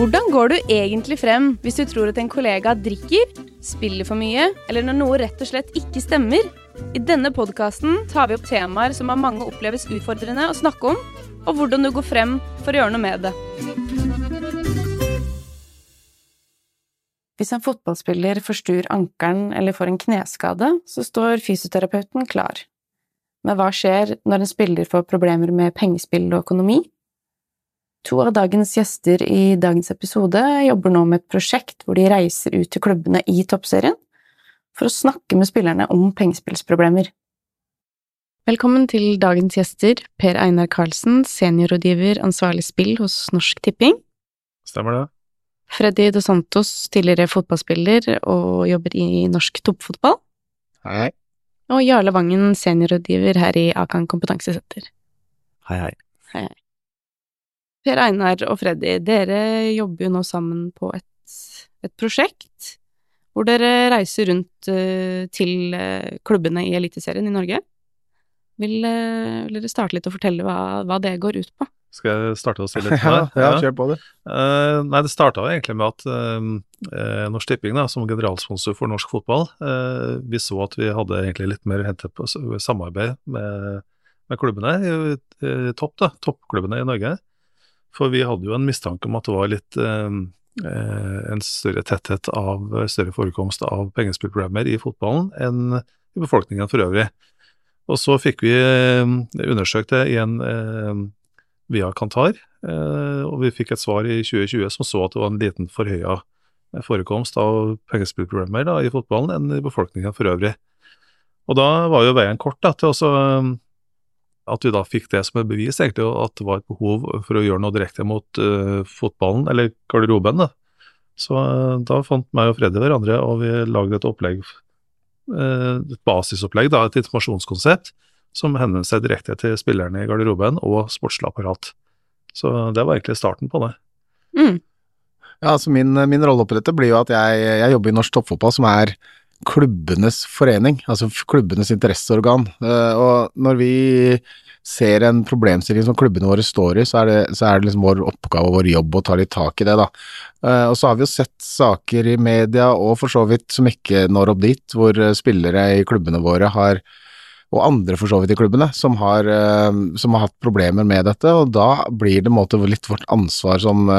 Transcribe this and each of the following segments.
Hvordan går du egentlig frem hvis du tror at en kollega drikker, spiller for mye, eller når noe rett og slett ikke stemmer? I denne podkasten tar vi opp temaer som av mange oppleves utfordrende å snakke om, og hvordan du går frem for å gjøre noe med det. Hvis en fotballspiller forstuer ankelen eller får en kneskade, så står fysioterapeuten klar. Men hva skjer når en spiller får problemer med pengespill og økonomi? To av dagens gjester i dagens episode jobber nå med et prosjekt hvor de reiser ut til klubbene i toppserien for å snakke med spillerne om pengespillsproblemer. Velkommen til dagens gjester, Per Einar Karlsen, seniorrådgiver ansvarlig spill hos Norsk Tipping. Stemmer det. Freddy Dos Santos, tidligere fotballspiller og jobber i norsk toppfotball. Hei, hei. Og Jarle Vangen, seniorrådgiver her i Akan kompetansesenter. Hei, hei. Hei, hei. Per Einar og Freddy, dere jobber jo nå sammen på et, et prosjekt hvor dere reiser rundt uh, til uh, klubbene i Eliteserien i Norge. Vil, uh, vil, dere starte litt og fortelle hva, hva, det går ut på? Skal jeg starte å si litt på det? ja, ja, kjør på det. nei, det starta egentlig med at Norsk Tipping, da, som generalsponsor for norsk fotball, vi så at vi hadde egentlig litt mer å hente på samarbeid med, med klubbene i topp, da, toppklubbene i Norge. For vi hadde jo en mistanke om at det var litt eh, eh, en større tetthet av større forekomst av pengespillproblemer i fotballen enn i befolkningen for øvrig. Og så fikk vi eh, undersøkt det igjen eh, via Kantar, eh, og vi fikk et svar i 2020 som så at det var en liten forhøya forekomst av pengespillproblemer da, i fotballen enn i befolkningen for øvrig. Og da var jo veien kort da, til å at vi da fikk det som et bevis, egentlig, at det var et behov for å gjøre noe direkte mot uh, fotballen, eller garderoben. da. Så uh, da fant meg og Freddy hverandre, og vi lagde et opplegg, uh, et basisopplegg, da, et informasjonskonsept, som henvendte seg direkte til spillerne i garderoben og sportslig apparat. Så det var egentlig starten på det. Mm. Ja, altså min, min rolle på dette blir jo at jeg, jeg jobber i norsk toppfotball, som er klubbenes forening, altså klubbenes interesseorgan. Eh, og når vi ser en problemstilling som klubbene våre står i, så er det, så er det liksom vår oppgave og vår jobb å ta litt tak i det, da. Eh, og så har vi jo sett saker i media, og for så vidt som ikke når opp dit, hvor eh, spillere i klubbene våre har og andre for så vidt i klubbene, som har, som har hatt problemer med dette. Og da blir det måte litt vårt ansvar som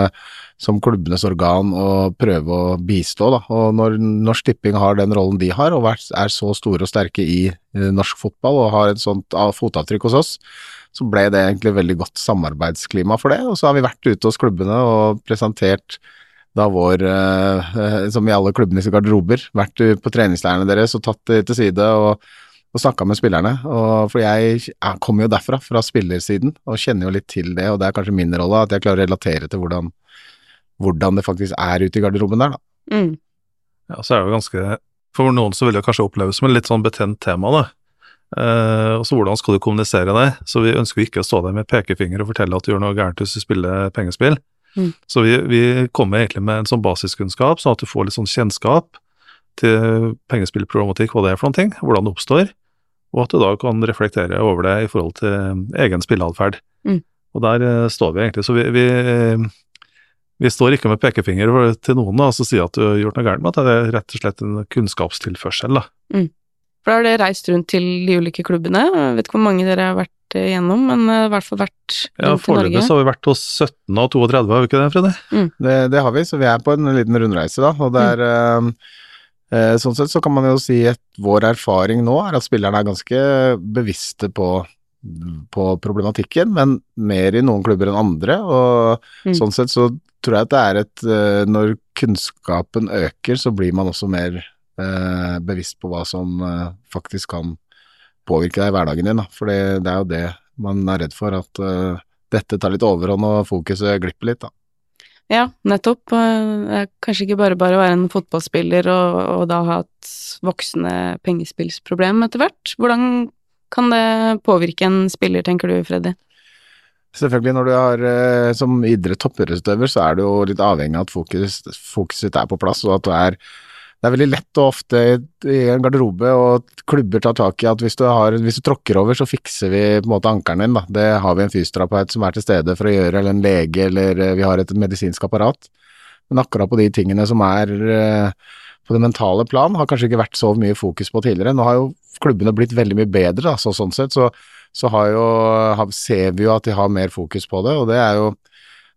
som klubbenes organ å prøve å bistå. Da. Og når Norsk Tipping har den rollen de har, og er så store og sterke i norsk fotball og har et sånt fotavtrykk hos oss, så ble det egentlig veldig godt samarbeidsklima for det. Og så har vi vært ute hos klubbene og presentert da vår, eh, som i alle klubbenes garderober, vært på treningsleirene deres og tatt det til side og, og snakka med spillerne. Og for jeg, jeg kommer jo derfra, fra spillersiden, og kjenner jo litt til det, og det er kanskje min rolle at jeg klarer å relatere til hvordan hvordan det faktisk er ute i garderoben der, da. Mm. Ja, så er det jo ganske For noen så vil det kanskje oppleves som en litt sånn betent tema, da. Eh, og så hvordan skal du kommunisere det? Så vi ønsker jo ikke å stå der med pekefinger og fortelle at du gjør noe gærent hvis du spiller pengespill. Mm. Så vi, vi, kommer egentlig med en sånn basiskunnskap, sånn at du får litt sånn kjennskap til pengespillproblematikk, hva det er for noen ting, hvordan det oppstår, og at du da kan reflektere over det i forhold til egen spilleatferd. Mm. Og der uh, står vi egentlig. Så vi, vi, vi står ikke med pekefinger til noen da, og så sier at du har gjort noe gærent, men at det er rett og slett en kunnskapstilførsel. da. Mm. For da har dere reist rundt til de ulike klubbene, jeg vet ikke hvor mange dere har vært igjennom, men i hvert fall vært rundt ja, i Norge? Foreløpig så har vi vært hos 17 av 32, har vi ikke det, Freddy? Mm. Det, det, har vi, så vi er på en liten rundreise, da. Og det er mm. Eh, Sånn sett så kan man jo si at vår erfaring nå er at spillerne er ganske bevisste på på problematikken, men mer i noen klubber enn andre. Og mm. sånn sett så tror jeg at det er et eh, Når kunnskapen øker, så blir man også mer eh, bevisst på hva som eh, faktisk kan påvirke deg i hverdagen din. Da. For det, det, er jo det man er redd for, at eh, dette tar litt overhånd og fokuset glipper litt. da. Ja, nettopp. Det er kanskje ikke bare bare å være en fotballspiller og, og da ha et voksende pengespillsproblem etter hvert. Hvordan kan det påvirke en spiller, tenker du, Freddy? Selvfølgelig, når du har eh, som idrett toppidrettsutøver, så er du jo litt avhengig av at fokus, fokuset er på plass, og at du er det er veldig lett og ofte i en garderobe og klubber tar tak i at hvis du, har, hvis du tråkker over, så fikser vi på en måte ankelen din. Da. Det har vi en fysioterapeut som er til stede for å gjøre, eller en lege, eller eh, vi har et medisinsk apparat. Men akkurat på de tingene som er eh, på det mentale plan, har kanskje ikke vært så mye fokus på tidligere. Nå har jo klubbene blitt veldig mye bedre, da, så sånn sett. Så, så jo, ser vi jo at de har mer fokus på det, og det er jo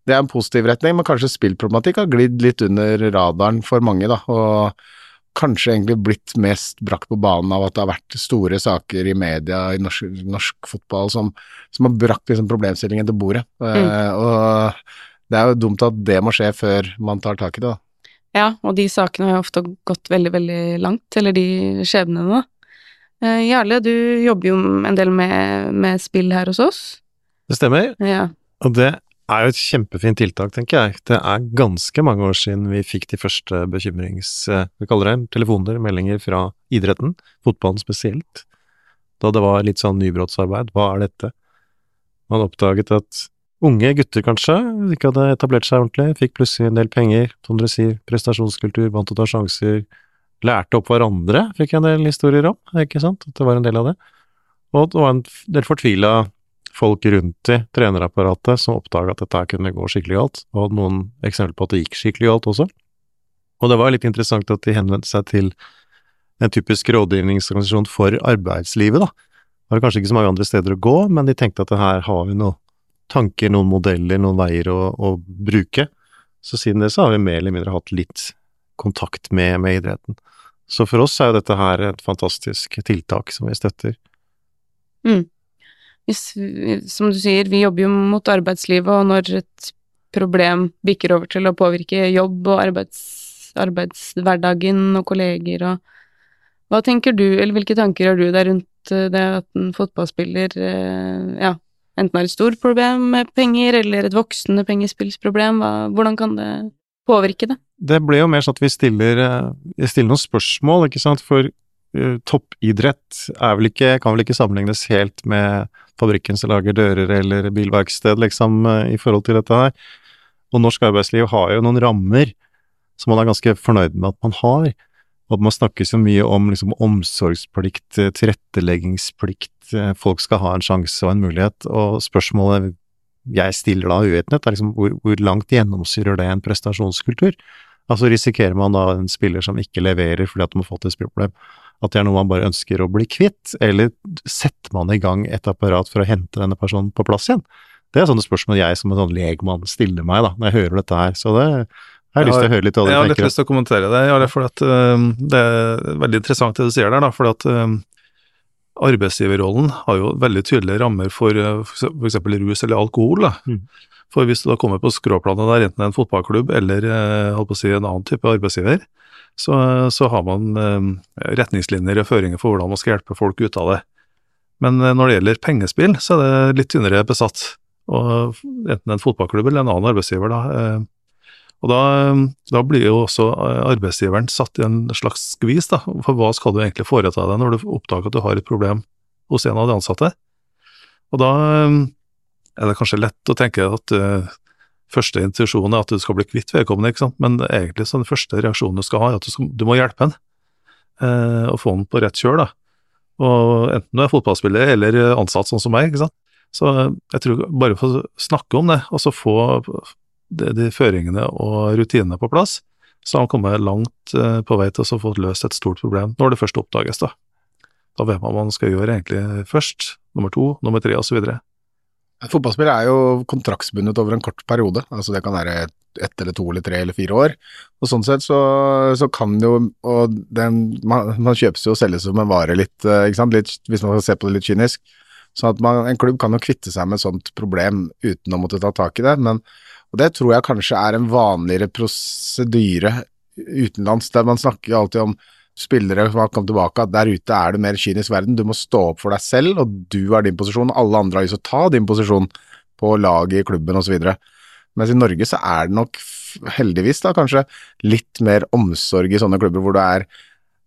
det er en positiv retning, men kanskje spillproblematikk har glidd litt under radaren for mange, da. Og kanskje egentlig blitt mest brakt på banen av at det har vært store saker i media i norsk, norsk fotball som, som, har brakt liksom problemstillingen til bordet. Mm. Uh, og det er jo dumt at det må skje før man tar tak i det, da. Ja, og de sakene har jo ofte gått veldig, veldig langt, eller de skjebnene, da. Uh, Jarle, du jobber jo en del med, med spill her hos oss. Det stemmer. Ja. Og det er jo et kjempefint tiltak, tenker jeg. Det er ganske mange år siden vi fikk de første bekymrings... Eh, vi kaller det telefoner, meldinger fra idretten, fotballen spesielt. Da det var litt sånn nybrottsarbeid. Hva er dette? Man oppdaget at unge gutter, kanskje, ikke hadde etablert seg ordentlig, fikk plutselig en del penger, som dere sier, prestasjonskultur, vant å ta sjanser, lærte opp hverandre, fikk jeg en del historier om, ikke sant, at det var en del av det. Og det var en del fortvila folk rundt i trenerapparatet som oppdaga at dette kunne gå skikkelig galt, og hadde noen eksempler på at det gikk skikkelig galt også. Og det var litt interessant at de henvendte seg til en typisk rådgivningsorganisasjon for arbeidslivet, da. Det var kanskje ikke så mange andre steder å gå, men de tenkte at her har vi noen tanker, noen modeller, noen veier å, å bruke. Så siden det så har vi mer eller mindre hatt litt kontakt med, med idretten. Så for oss er jo dette her et fantastisk tiltak som vi støtter. Mm hvis, som du sier, vi jobber jo mot arbeidslivet, og når et problem bikker over til å påvirke jobb og arbeids, arbeidshverdagen og kolleger og Hva tenker du, eller hvilke tanker har du der rundt eh, det at en fotballspiller eh, ja, enten har et stort problem med penger, eller et voksende pengespillsproblem, hvordan kan det påvirke det? Det ble jo mer sånn at vi stiller, eh, stiller noen spørsmål, ikke sant, for toppidrett er vel ikke, kan vel ikke sammenlignes helt med fabrikken som lager dører eller bilverksted, liksom, eh, i forhold til dette her. Og norsk arbeidsliv har jo noen rammer som man er ganske fornøyd med at man har. Og at man snakker så mye om liksom, omsorgsplikt, eh, tilretteleggingsplikt, eh, folk skal ha en sjanse og en mulighet, og spørsmålet jeg stiller da uvitenhet, er liksom hvor, hvor langt gjennomsyrer det en prestasjonskultur? Altså risikerer man da en spiller som ikke leverer fordi at de har fått et spillproblem, at det er noe man bare ønsker å bli kvitt, eller setter man i gang et apparat for å hente denne personen på plass igjen? Det er sånne spørsmål jeg som en sånn legmann stiller meg da, når jeg hører dette her. Så det jeg har lyst til å høre litt du tenker. Jeg har litt lyst til å kommentere det. Ja, for at, uh, det er veldig interessant det du sier der. da, for at uh, Arbeidsgiverrollen har jo veldig tydelige rammer for uh, f.eks. rus eller alkohol. da. Mm. For hvis du da kommer på skråplanet der, enten en fotballklubb eller uh, si, en annen type arbeidsgiver, så, så har man eh, retningslinjer og føringer for hvordan man skal hjelpe folk ut av det. Men eh, når det gjelder pengespill, så er det litt tynnere besatt. Og enten en fotballklubb eller en annen arbeidsgiver, da. Eh, og da, da, blir jo også arbeidsgiveren satt i en slags skvis, da. For hva skal du egentlig foreta deg når du oppdager at du har et problem hos en av de ansatte? Og da er det kanskje lett å tenke at første intuisjon er at du skal bli kvitt vedkommende, ikke sant? men egentlig så den første reaksjonen du skal ha, er at du, skal, du må hjelpe ham eh, og få ham på rett kjør. da. Og Enten du er fotballspiller eller ansatt sånn som meg. ikke sant? Så jeg tror bare for å snakke om det, og så få de, de føringene og rutinene på plass, så har man kommet langt eh, på vei til å få løst et stort problem, når det først oppdages. Da Da vet man hva man skal gjøre egentlig først, nummer to, nummer tre osv. Fotballspill er jo kontraktsbundet over en kort periode, altså det kan være ett eller to eller tre eller fire år. Og Sånn sett så, så kan jo og den, man, man, kjøpes jo og selges som en vare litt, eh, ikke sant? Litt, hvis man skal se på det litt kynisk. Så at man, en klubb kan jo kvitte seg med et sånt problem uten å måtte ta tak i det. Men, og det tror jeg kanskje er en vanligere prosedyre utenlands, der man snakker alltid om spillere som har kommet tilbake, at der ute er det mer kynisk verden. Du må stå opp for deg selv, og du har din posisjon. Alle andre har lyst til å ta din posisjon på laget i klubben osv. Mens i Norge så er det nok, heldigvis da, kanskje litt mer omsorg i sånne klubber hvor du er,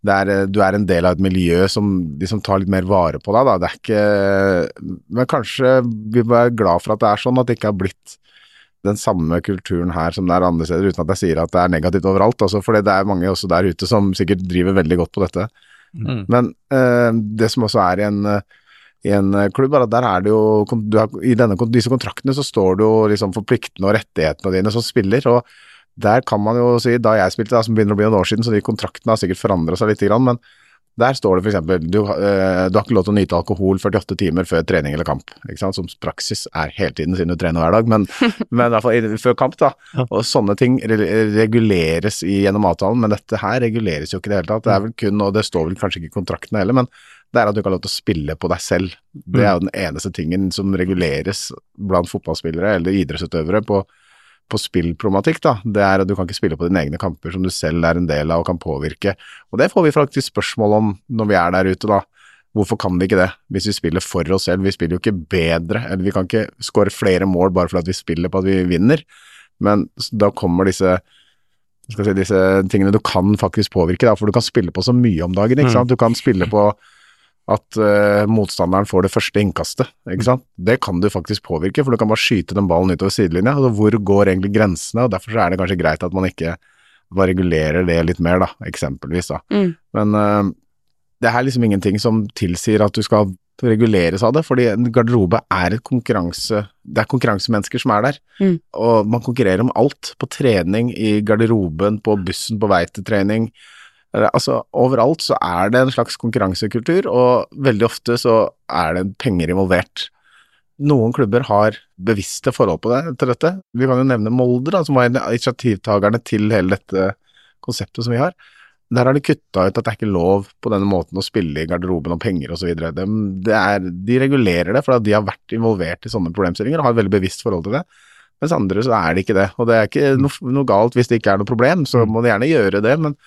er, du er en del av et miljø som de som tar litt mer vare på deg. Da. Det er ikke Men kanskje vi må være glad for at det er sånn, at det ikke har blitt den samme kulturen her som det er andre steder, uten at jeg sier at det er negativt overalt. Altså, for det er mange også der ute som sikkert driver veldig godt på dette. Mm. Men eh, det som også er i en, i en klubb, er at der er det jo du har, I denne, disse kontraktene så står det jo liksom for pliktene og rettighetene dine som spiller. og der kan man jo si, da jeg spilte, da, som begynner å bli noen år siden, så de kontraktene har sikkert forandra seg litt, men der står det f.eks. Du, eh, du har ikke lov til å nyte alkohol 48 timer før trening eller kamp, ikke sant? som praksis er hele tiden siden du trener hver dag, men, men i hvert fall før kamp, da. Og sånne ting reguleres gjennom avtalen, men dette her reguleres jo ikke i det hele tatt. Det er vel kun, og det står vel kanskje ikke i kontraktene heller, men det er at du ikke har lov til å spille på deg selv. Det er jo den eneste tingen som reguleres blant fotballspillere eller idrettsutøvere på på spillproblematikk, da, det er at du kan ikke spille på dine egne kamper som du selv er en del av og kan påvirke. Og det får vi faktisk spørsmål om når vi er der ute, da. Hvorfor kan vi ikke det, hvis vi spiller for oss selv? Vi spiller jo ikke bedre, eller vi kan ikke skåre flere mål bare fordi vi spiller på at vi vinner. Men da kommer disse skal si, disse tingene du kan faktisk påvirke, da, for du kan spille på så mye om dagen. ikke mm. sant? Du kan spille på at uh, motstanderen får det første innkastet. ikke sant? Det kan du faktisk påvirke, for du kan bare skyte den ballen utover sidelinja. Altså, hvor går egentlig grensene? og Derfor er det kanskje greit at man ikke bare regulerer det litt mer, da, eksempelvis. da. Mm. Men uh, det er liksom ingenting som tilsier at du skal reguleres av det, fordi en garderobe er et konkurranse Det er konkurransemennesker som er der, mm. og man konkurrerer om alt. På trening, i garderoben, på bussen på vei til trening Altså, overalt så er det en slags konkurransekultur, og veldig ofte så er det penger involvert. Noen klubber har bevisste forhold på det, til dette. Vi kan jo nevne Molde, da, som var initiativtakerne til hele dette konseptet som vi har. Der har de kutta ut at det er ikke lov på denne måten å spille i garderoben om penger osv. De, de regulerer det, for de har vært involvert i sånne problemstillinger og har et veldig bevisst forhold til det. Mens andre så er det ikke det. Og det er ikke noe, noe galt hvis det ikke er noe problem, så må de gjerne gjøre det, men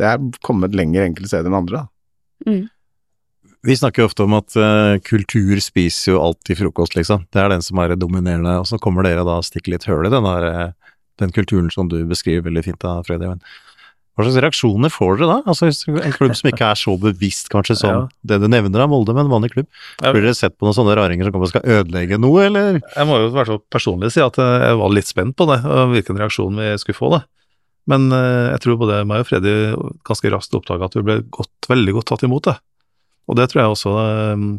det er kommet lenger enkelte steder enn andre. Mm. Vi snakker jo ofte om at uh, kultur spiser jo alltid frokost, liksom. Det er den som er dominerende, og så kommer dere da og stikker litt høl i den, der, eh, den kulturen som du beskriver veldig fint da, Freddy. Hva slags reaksjoner får dere da? Altså En klubb som ikke er så bevisst kanskje som ja. det du nevner av Molde, men en vanlig klubb. Blir dere sett på noen sånne raringer som kommer og skal ødelegge noe, eller? Jeg må jo i hvert fall personlig si at jeg var litt spent på det, og hvilken reaksjon vi skulle få. da. Men uh, jeg tror både meg og Freddy ganske raskt oppdaga at vi ble godt, veldig godt tatt imot det. Og det tror jeg også um,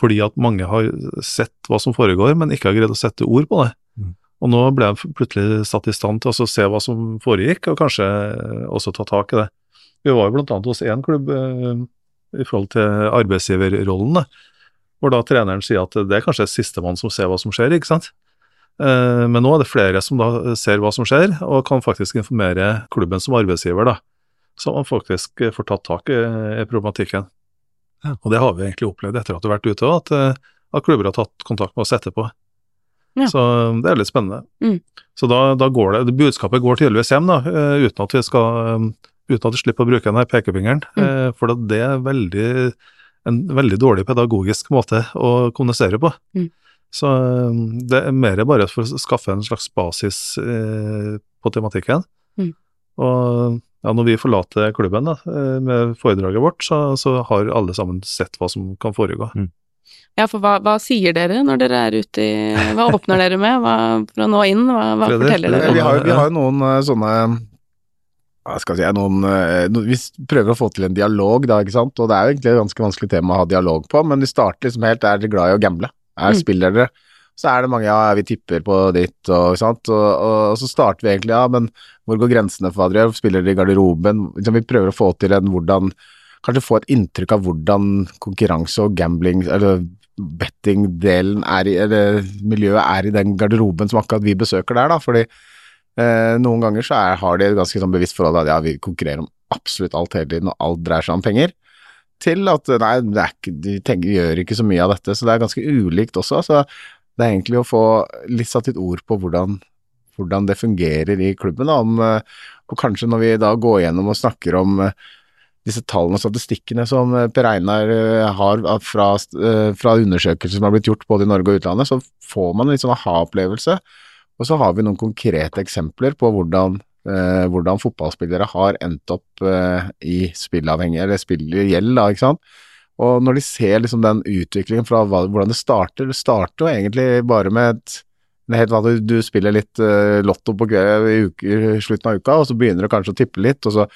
fordi at mange har sett hva som foregår, men ikke har greid å sette ord på det. Mm. Og nå ble jeg plutselig satt i stand til å se hva som foregikk, og kanskje også ta tak i det. Vi var jo blant annet hos én klubb i forhold til arbeidsgiverrollen, hvor da treneren sier at det er kanskje sistemann som ser hva som skjer, ikke sant. Eh, men nå er det flere som da ser hva som skjer, og kan faktisk informere klubben som arbeidsgiver, da. Så man faktisk får tatt tak i, problematikken. Og det har vi egentlig opplevd etter at du har vært ute, at, eh, at klubber har tatt kontakt med oss etterpå. Ja. Så det er litt spennende. Mm. Så da, da, går det, Budskapet går tydeligvis hjem, da, eh, uten at vi skal uten at vi slipper å bruke denne pekefingeren. Mm. For det er veldig, en veldig dårlig pedagogisk måte å kommunisere på. Mm. Så um, det er mer bare for å skaffe en slags basis eh, på tematikken. Mm. Og ja, når vi forlater klubben da, eh, med foredraget vårt, så, så, har alle sammen sett hva som kan foregå. Mm. Ja, for hva, hva, sier dere når dere er ute i Hva åpner dere med hva, for å nå inn? Hva, hva forteller dere? Vi har, vi har noen uh, sånne hva skal jeg si, noen, Vi prøver å få til en dialog, da, ikke sant. Og det er jo egentlig et ganske vanskelig tema å ha dialog på, men vi starter liksom helt Er dere glad i å gamble? Er mm. spiller dere? Så er det mange ja, vi tipper på ditt og sant, og, og, og, så starter vi egentlig ja, men hvor går grensene for hva dere gjør? Spiller dere i garderoben? Liksom, vi prøver å få til en hvordan Kanskje få et inntrykk av hvordan konkurranse og gambling, eller betting-delen er i, eller miljøet er i den garderoben som akkurat vi besøker der, da. Fordi eh, noen ganger så er, har de et ganske sånn bevisst forhold at ja, vi konkurrerer om absolutt alt hele tiden, og alt dreier seg om penger til at nei, ikke, de tenker, gjør ikke så mye av dette, så det er ganske ulikt også. Så det er egentlig å få litt satt litt ord på hvordan, hvordan det fungerer i klubben. Da, om, eh, og kanskje når vi da går gjennom og snakker om eh, disse tallene og statistikkene som eh, Per Einar har fra, fra, undersøkelser som har blitt gjort både i Norge og utlandet, så får man en litt sånn aha-opplevelse. Og så har vi noen konkrete eksempler på hvordan eh, hvordan fotballspillere har endt opp eh, i spillavhengig, eller spillgjeld, da, ikke sant. Og når de ser liksom den utviklingen fra hva, hvordan det starter, det starter jo egentlig bare med et helt vanlig, du spiller litt uh, lotto på i uke, slutten av uka, og så begynner du kanskje å tippe litt, og så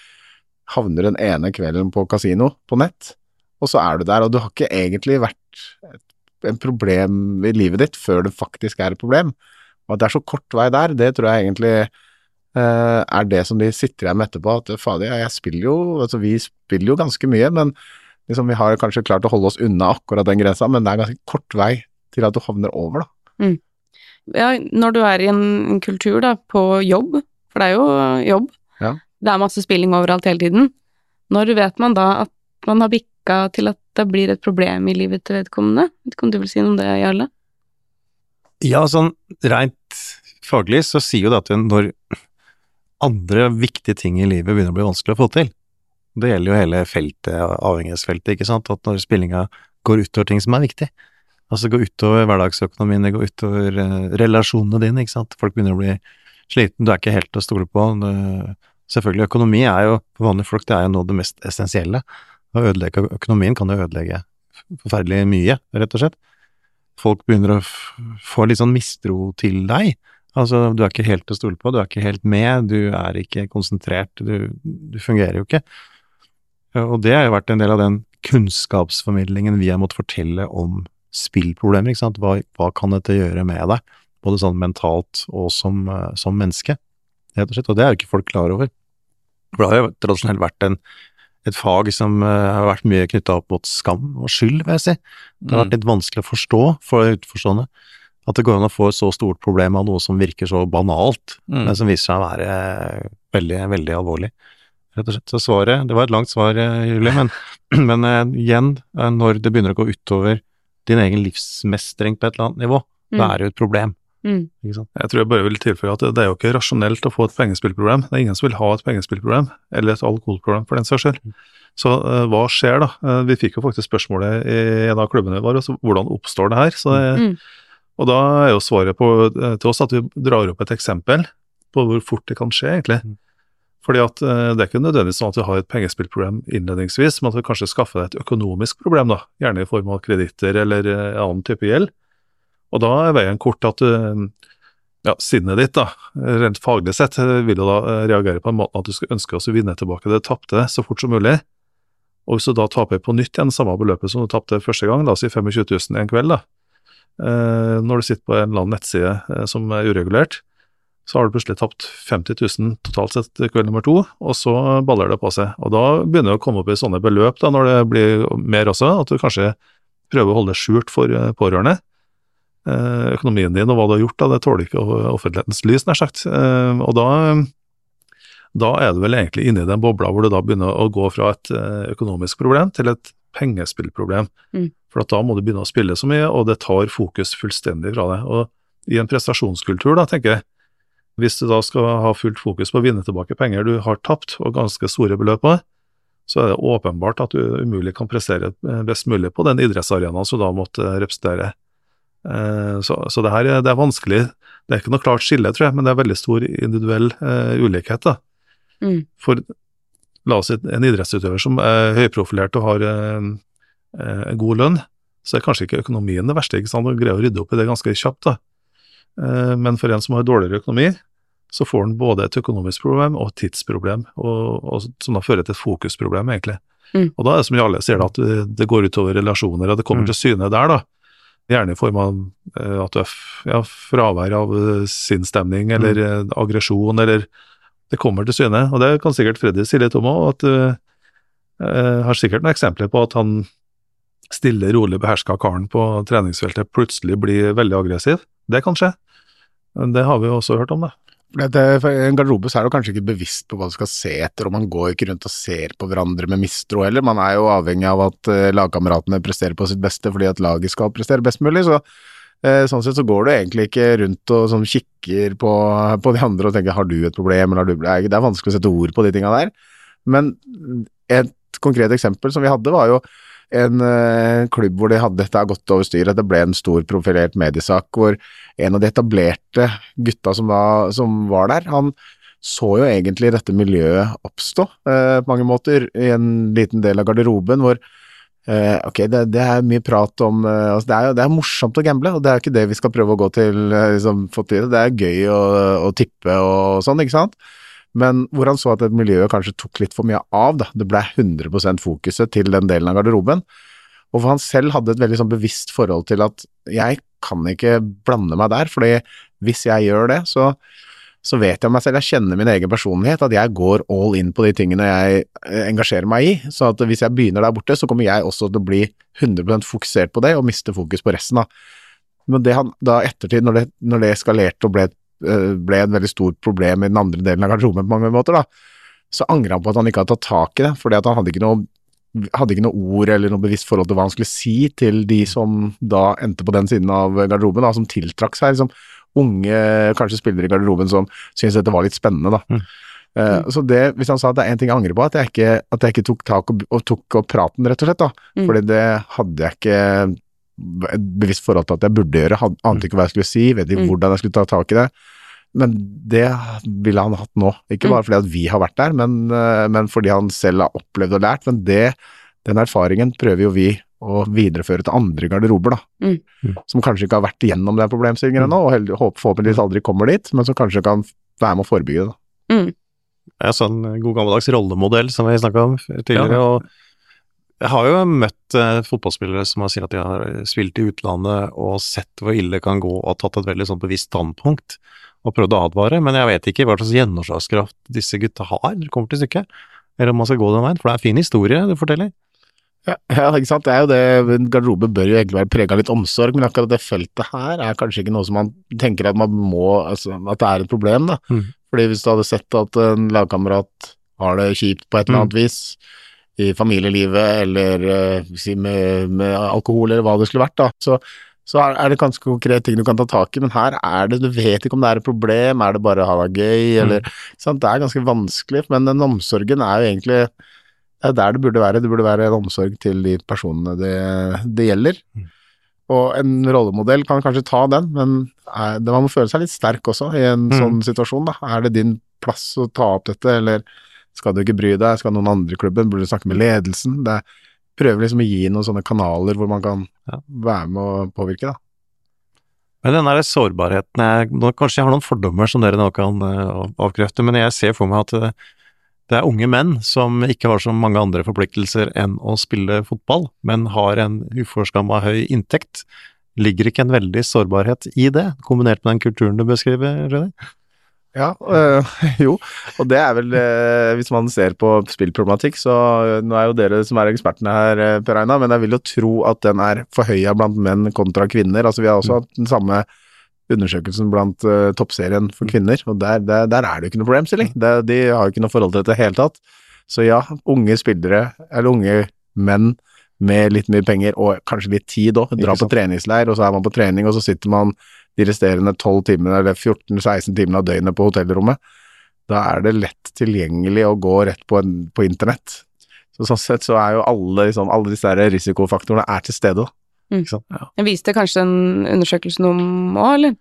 havner den ene kvelden på kasino på nett, og så er du der, og du har ikke egentlig vært et, en problem i livet ditt før det faktisk er et problem. Og at det er så kort vei der, det tror jeg egentlig uh, er det som de sitter igjen med etterpå, at fader, ja, jeg spiller jo, altså vi spiller jo ganske mye, men liksom, vi har kanskje klart å holde oss unna akkurat den grensa, men det er ganske kort vei til at du havner over, da. Mm ja, når du er i en, en, kultur da, på jobb, for det er jo jobb, ja. det er masse spilling overalt hele tiden, når vet man da at man har bikka til at det blir et problem i livet til vedkommende? Vet ikke om du vil si noe om det, Jarle? Ja, sånn rent faglig så sier jo det at når andre viktige ting i livet begynner å bli vanskelig å få til, det gjelder jo hele feltet, avhengighetsfeltet, ikke sant, at når spillinga går utover ting som er viktig, Altså går utover hverdagsøkonomien, det går utover uh, relasjonene dine, ikke sant. Folk begynner å bli sliten, du er ikke helt å stole på. Selvfølgelig, økonomi er jo, for vanlige folk, det er jo noe av det mest essensielle. Å ødelegge økonomien kan jo ødelegge forferdelig mye, rett og slett. Folk begynner å få litt sånn mistro til deg. Altså, du er ikke helt til å stole på, du er ikke helt med, du er ikke konsentrert, du, du fungerer jo ikke. Og det har jo vært en del av den kunnskapsformidlingen vi har måttet fortelle om spillproblemer, ikke sant. Hva, hva, kan dette gjøre med deg, både sånn mentalt og som, uh, som menneske, rett og slett. Og det er jo ikke folk klar over. For det har jo tradisjonelt vært en, et fag som uh, har vært mye knytta opp mot skam og skyld, vil jeg si. Det har vært mm. litt vanskelig å forstå for utenforstående at det går an å få et så stort problem av noe som virker så banalt, mm. men som viser seg å være veldig, veldig alvorlig. Rett og slett. Så svaret, det var et langt svar, Julie, men, men uh, igjen, når det begynner å gå utover din egen livsmestring på et eller annet nivå, mm. da er det jo et problem. Mm. Jeg tror jeg bare vil tilføye at det er jo ikke rasjonelt å få et pengespillproblem. Det er ingen som vil ha et pengespillproblem, eller et alkoholproblem for den saks skyld. Mm. Så uh, hva skjer da? Uh, vi fikk jo faktisk spørsmålet i en av klubbene våre, hvordan oppstår det her? Så, uh, og da er jo svaret på, til oss at vi drar opp et eksempel på hvor fort det kan skje, egentlig. Mm. Fordi at uh, Det er ikke nødvendigvis sånn at du har et pengespillproblem innledningsvis, men at du kanskje skaffer deg et økonomisk problem, da, gjerne i form av kreditter eller uh, annen type gjeld. Og da er veien kort at ja, sinnet ditt, da, rent faglig sett, vil jo da reagere på en måte at du skal ønske å vinne tilbake det tapte så fort som mulig. Og hvis du da taper på nytt igjen samme beløpet som du tapte første gang, la oss si 25 000 en kveld, da, når du sitter på en eller annen nettside som er uregulert, så har du plutselig tapt 50 000 totalt sett kveld nummer to, og så baller det på seg. Og da begynner det å komme opp i sånne beløp da, når det blir mer også, at du kanskje prøver å holde det skjult for eh, pårørende. Eh, økonomien din og hva du har gjort, da, det tåler ikke offentlighetens lys, nær sagt. Eh, og da, da er du vel egentlig inne i den bobla hvor du da begynner å gå fra et økonomisk problem til et pengespillproblem. Mm. For da må du begynne å spille så mye, og det tar fokus fullstendig fra deg. Og i en prestasjonskultur, da, tenker jeg, hvis du da skal ha fullt fokus på å vinne tilbake penger du har tapt, og ganske store beløp på, så er det åpenbart at du umulig kan prestere best mulig på den idrettsarenaen som du da måtte representere. Eh, så, så det her det er vanskelig. Det er ikke noe klart skille, tror jeg, men det er veldig stor individuell uh, ulikhet. da. Mm. For la oss si en idrettsutøver som er høyprofilert og har uh, uh, god lønn, så er kanskje ikke økonomien det verste. ikke sant? Du greier å rydde opp i det ganske kjapt. da. Men for en som har dårligere økonomi, så får han både et økonomisk problem og et tidsproblem, og, og, som da fører til et fokusproblem, egentlig. Mm. Og da er det som alle ser det, at det, går utover relasjoner, og det kommer mm. til syne der, da. Gjerne i form av at du er ja, fravær av sinnsstemning eller mm. aggresjon, eller det kommer til syne. Og det kan sikkert Freddy si litt om òg, at du har sikkert noen eksempler på at han stille, rolig beherska karen på treningsfeltet plutselig blir veldig aggressiv. Det kan skje. Det har vi jo også hørt om, det. I en garderobe så er du kanskje ikke bevisst på hva du skal se etter, og man går ikke rundt og ser på hverandre med mistro heller. Man er jo avhengig av at uh, lagkameratene presterer på sitt beste fordi at laget skal prestere best mulig. så uh, Sånn sett så går du egentlig ikke rundt og sånn, kikker på, på, de andre og tenker har du et problem, eller har du Det er vanskelig å sette ord på de tinga der. Men et konkret eksempel som vi hadde, var jo en uh, klubb hvor de hadde dette gått over styret. det ble en stor profilert mediesak hvor en av de etablerte gutta som, da, som var der, han så jo egentlig dette miljøet oppstå eh, på mange måter i en liten del av garderoben hvor Eh, ok, det, det, er mye prat om uh, altså det, er det er morsomt å gamble, og det er ikke det vi skal prøve å gå til uh, liksom, Det er gøy å, å, tippe og sånn, ikke sant? Men hvor han så at et miljø kanskje tok litt for mye av, da. Det ble 100% fokuset til den delen av garderoben. Og for han selv hadde et veldig sånn bevisst forhold til at jeg kan ikke blande meg der, fordi hvis jeg gjør det, så så vet jeg meg selv, jeg kjenner min egen personlighet, at jeg går all in på de tingene jeg eh, engasjerer meg i. Så at hvis jeg begynner der borte, så kommer jeg også til å bli 100 fokusert på det, og miste fokus på resten. Da. Men det han da ettertid, når det, når det eskalerte og ble, eh, ble et veldig stort problem i den andre delen av garderoben på mange måter, da, så angrer han på at han ikke hadde tatt tak i det, fordi at han hadde ikke noe hadde ikke noe ord eller noe bevisst forhold til hva han skulle si til de som da endte på den siden av garderoben, da, som tiltrakk seg. Liksom, unge kanskje spillere i garderoben som syntes dette var litt spennende, da. Mm. Uh, så det, hvis han sa at det er én ting jeg angrer på, at jeg ikke, at jeg ikke tok tak og, og tok opp praten, rett og slett, da. Mm. Fordi det hadde jeg ikke et bevisst forhold til at jeg burde gjøre, had, ante ikke hva jeg skulle si, vet ikke mm. hvordan jeg skulle ta tak i det. Men det ville han hatt nå. Ikke mm. bare fordi at vi har vært der, men, uh, men fordi han selv har opplevd og lært. Men det, den erfaringen prøver jo vi å videreføre til andre garderober, da. Mm. mm. Som kanskje ikke har vært igjennom den problemstillingen ennå, og forhåpentligvis aldri kommer dit, men som kanskje kan være med å forebygge det. da. Jeg Ja, sånn god gammeldags rollemodell som vi snakka om tidligere. Ja. og jeg har jo møtt eh, fotballspillere som har sagt at de har spilt i utlandet og sett hvor ille det kan gå, og tatt et veldig sånn bevisst standpunkt og prøvd å advare, men jeg vet ikke hva slags gjennomslagskraft disse gutta har kommer til stykket, eller om man skal gå den veien, for det er en fin historie du forteller. Ja, ja, ikke sant. Det er jo det, En garderobe bør jo egentlig være prega av litt omsorg, men akkurat det feltet her er kanskje ikke noe som man tenker at man må altså, At det er et problem, da. Mm. Fordi hvis du hadde sett at en lagkamerat har det kjipt på et eller annet mm. vis i familielivet eller uh, si med, med, alkohol eller hva det skulle vært, da, så, så er det ganske konkrete ting du kan ta tak i, men her er det, du vet ikke om det er et problem, er det bare å ha det gøy, mm. eller mm. Det er ganske vanskelig, men den omsorgen er jo egentlig det er der det burde være. Det burde være en omsorg til de personene det, det gjelder. Mm. Og en rollemodell kan kanskje ta den, men er, man må føle seg litt sterk også i en mm. sånn situasjon. Da. Er det din plass å ta opp dette, eller skal du ikke bry deg, skal noen andre i klubben, burde du snakke med ledelsen? Det prøver liksom å gi noen sånne kanaler hvor man kan ja. være med å påvirke, da. Men den der sårbarheten jeg, Kanskje jeg har noen fordommer som dere nå kan uh, avkrefte, men jeg ser for meg at uh, det er unge menn som ikke har så mange andre forpliktelser enn å spille fotball, men har en uforskamma høy inntekt. Ligger ikke en veldig sårbarhet i det, kombinert med den kulturen du beskriver, Rønny? Ja, øh, jo, og det er vel øh, Hvis man ser på spillproblematikk, så øh, nå er jo dere som er ekspertene her, Per Einar, men jeg vil jo tro at den er forhøya blant menn kontra kvinner. Altså Vi har også hatt den samme undersøkelsen blant uh, toppserien for mm. kvinner, og der, der, der, er det jo ikke noe problemstilling. Det, de har jo ikke noe forhold til dette i det hele tatt. Så ja, unge spillere, eller unge menn med litt mye penger og kanskje litt tid òg, drar på treningsleir, og så er man på trening, og så sitter man de resterende 12 timene eller 14-16 timene av døgnet på hotellrommet. Da er det lett tilgjengelig å gå rett på, en, på internett. Så sånn sett så er jo alle, liksom, alle disse risikofaktorene er til stede, da. Mm. Ja. Viste kanskje den undersøkelsen om òg, eller?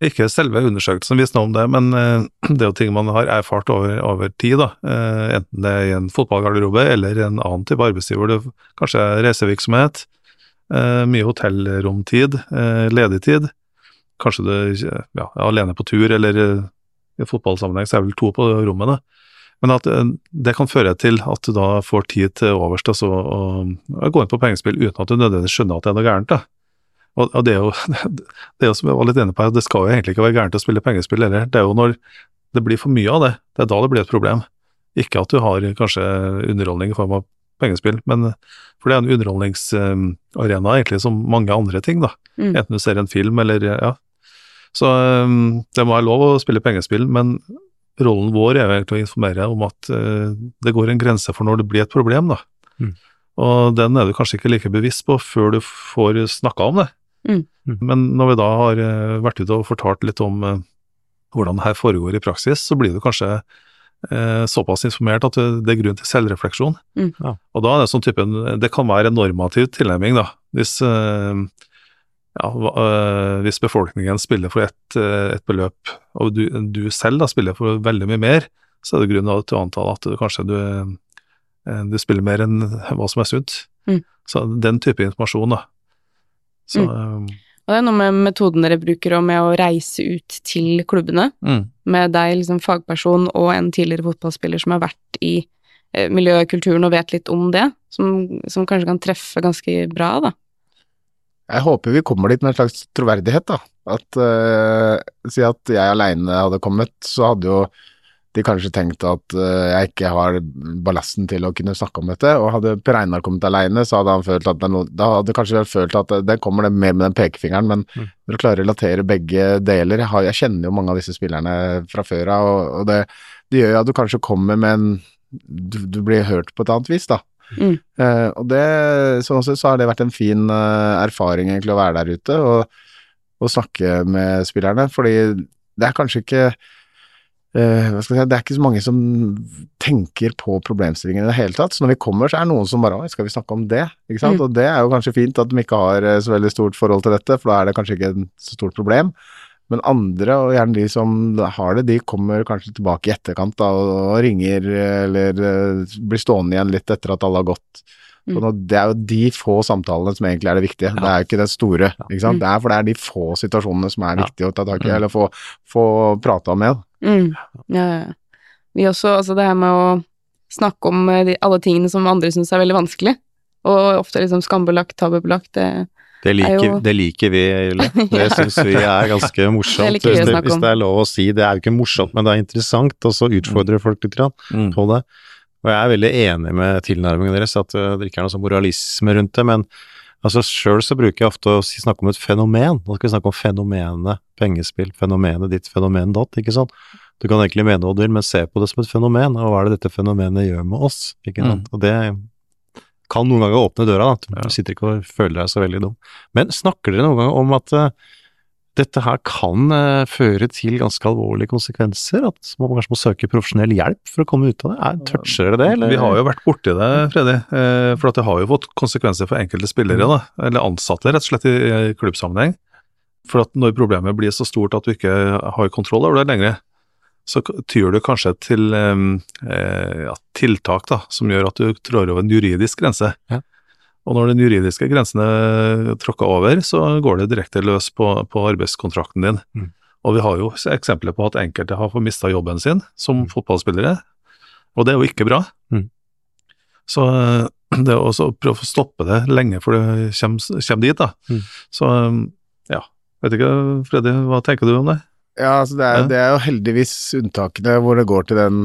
Ikke selve undersøkelsen viste noe om det, men uh, det er jo ting man har erfart over, over tid. da, uh, Enten det er i en fotballgarderobe eller en annen type arbeidsgiver. Det kanskje er reisevirksomhet, uh, mye hotellromtid, ledigtid. Kanskje du ja, er alene på tur, eller i fotballsammenheng så er vel to på rommet. da. Men at eh, det kan føre til at du da får tid til overs til å, gå inn på pengespill uten at du nødvendigvis skjønner at det er noe gærent. da. Og, og det, er jo, det er jo som jeg var litt inne på, det skal jo egentlig ikke være gærent å spille pengespill heller. Det er jo når det blir for mye av det, det er da det blir et problem. Ikke at du har kanskje underholdning i form av pengespill, men for det er en underholdningsarena egentlig som mange andre ting, da. Mm. Enten du ser en film eller ja. Så um, det må være lov å spille pengespill, men rollen vår er jo egentlig å informere om at uh, det går en grense for når det blir et problem, da. Mm. Og den er du kanskje ikke like bevisst på før du får snakka om det. Mm. mm. Men når vi da har uh, vært ute og fortalt litt om uh, hvordan det her foregår i praksis, så blir du kanskje såpass informert at det er grunn til selvrefleksjon. Mm. Ja. Og da er det sånn type Det kan være en normativ tilnærming, da. Hvis ja, øh, hvis befolkningen spiller for ett et beløp, og du, du, selv da spiller for veldig mye mer, så er det grunn til å anta at du kanskje du, øh, du spiller mer enn hva som er sunt. Mm. Så den type informasjon, da. Så mm. Og det er noe med metoden dere bruker, og med å reise ut til klubbene. mm. Med deg, liksom fagperson, og en tidligere fotballspiller som har vært i eh, miljøkulturen og vet litt om det, som, som, kanskje kan treffe ganske bra, da. Jeg håper vi kommer dit med en slags troverdighet, da. At uh, Si at jeg aleine hadde kommet, så hadde jo de kanskje tenkt at uh, jeg ikke har ballasten til å kunne snakke om dette. Og hadde Per Einar kommet aleine, så hadde han følt at det, da hadde kanskje følt at det, det kommer det mer med den pekefingeren, men mm. når du klarer å relatere begge deler jeg, har, jeg, kjenner jo mange av disse spillerne fra før av, og, og det, det, gjør jo at du kanskje kommer med en du, du, blir hørt på et annet vis, da. Mm. Uh, og det, sånn sett så har det vært en fin uh, erfaring egentlig å være der ute og, og snakke med spillerne, fordi det er kanskje ikke Uh, si, det er ikke så mange som tenker på problemstillingen i det hele tatt. Så når vi kommer, så er det noen som bare Oi, skal vi snakke om det? Ikke sant? Mm. Og det er jo kanskje fint at de ikke har eh, så veldig stort forhold til dette, for da er det kanskje ikke et så stort problem. Men andre, og gjerne de som har det, de kommer kanskje tilbake i etterkant da, og ringer eller uh, blir stående igjen litt etter at alle har gått. Mm. det er jo de få samtalene som egentlig er det viktige, ja. det er jo ikke det store. Ikke sant? Mm. Det er for det er de få situasjonene som er viktige å ta tak i, mm. eller få, få prata med. Mm. Ja, ja. Vi også, altså det her med å snakke om eh, de, alle tingene som andre syns er veldig vanskelig, og ofte liksom skambelagt, tabubelagt, det det liker, jo... det liker, vi, Julie. Det syns vi er ganske morsomt. Det hvis, det, hvis, det, er lov å si. Det er jo ikke morsomt, men det er interessant, og så utfordrer folk litt mm. på det. Og jeg er veldig enig med tilnærmingen deres, at uh, det ikke er noe sånn moralisme rundt det. Men altså sjøl så bruker jeg ofte å snakke om et fenomen. Nå skal vi snakke om fenomenet pengespill, fenomenet ditt, fenomen datt, ikke sant. Du kan egentlig mene hva du vil, men se på det som et fenomen, og hva er det dette fenomenet gjør med oss, ikke sant. Mm. Og det kan noen ganger åpne døra, da. Du sitter ikke og føler deg så veldig dum. Men snakker dere noen gang om at uh, dette her kan uh, føre til ganske alvorlige konsekvenser? At man kanskje må søke profesjonell hjelp for å komme ut av det? Er, toucher dere det, eller? Vi har jo vært borti det, Freddy. Uh, for det har jo fått konsekvenser for enkelte spillere, da. Eller ansatte, rett og slett, i klubbsammenheng. For at når problemet blir så stort at du ikke har kontroll over det lenger, så tyr du kanskje til eh, ja, tiltak da, som gjør at du trår over en juridisk grense. Ja. Og når den juridiske grensen er tråkka over, så går det direkte løs på, på arbeidskontrakten din. Mm. Og vi har jo eksempler på at enkelte har fått mista jobben sin som mm. fotballspillere, og det er jo ikke bra. Mm. Så det å prøve å stoppe det lenge før det kommer, kommer dit, da. Mm. Så ja, vet ikke, Freddy, hva tenker du om det? Ja, altså det er, det er, jo heldigvis unntakene hvor det går til den,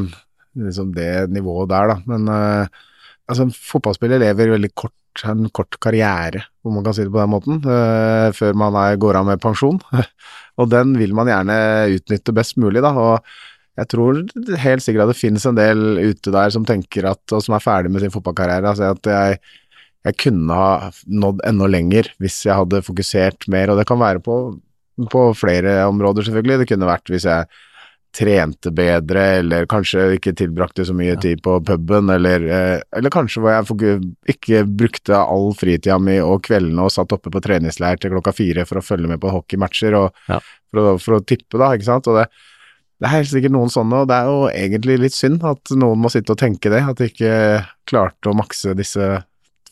liksom det nivået der, da. Men uh, altså, fotballspiller lever veldig kort, en kort karriere, om man kan si det på den måten, uh, før man er, går av med pensjon. og den vil man gjerne utnytte best mulig, da. og jeg tror helt sikkert at det finnes en del ute der som tenker at, og som er ferdig med sin fotballkarriere, altså at jeg, jeg kunne ha nådd enda lenger hvis jeg hadde fokusert mer, og det kan være på på flere områder, selvfølgelig. Det kunne vært hvis jeg trente bedre, eller kanskje ikke tilbrakte så mye tid på puben, eller, eh, eller kanskje hvor jeg ikke brukte all fritida mi og kveldene og satt oppe på treningsleir til klokka fire for å følge med på hockeymatcher og ja. for, å, for, å, tippe, da, ikke sant. Og det, det er helt sikkert noen sånne, og det er jo egentlig litt synd at noen må sitte og tenke det, at de ikke klarte å makse disse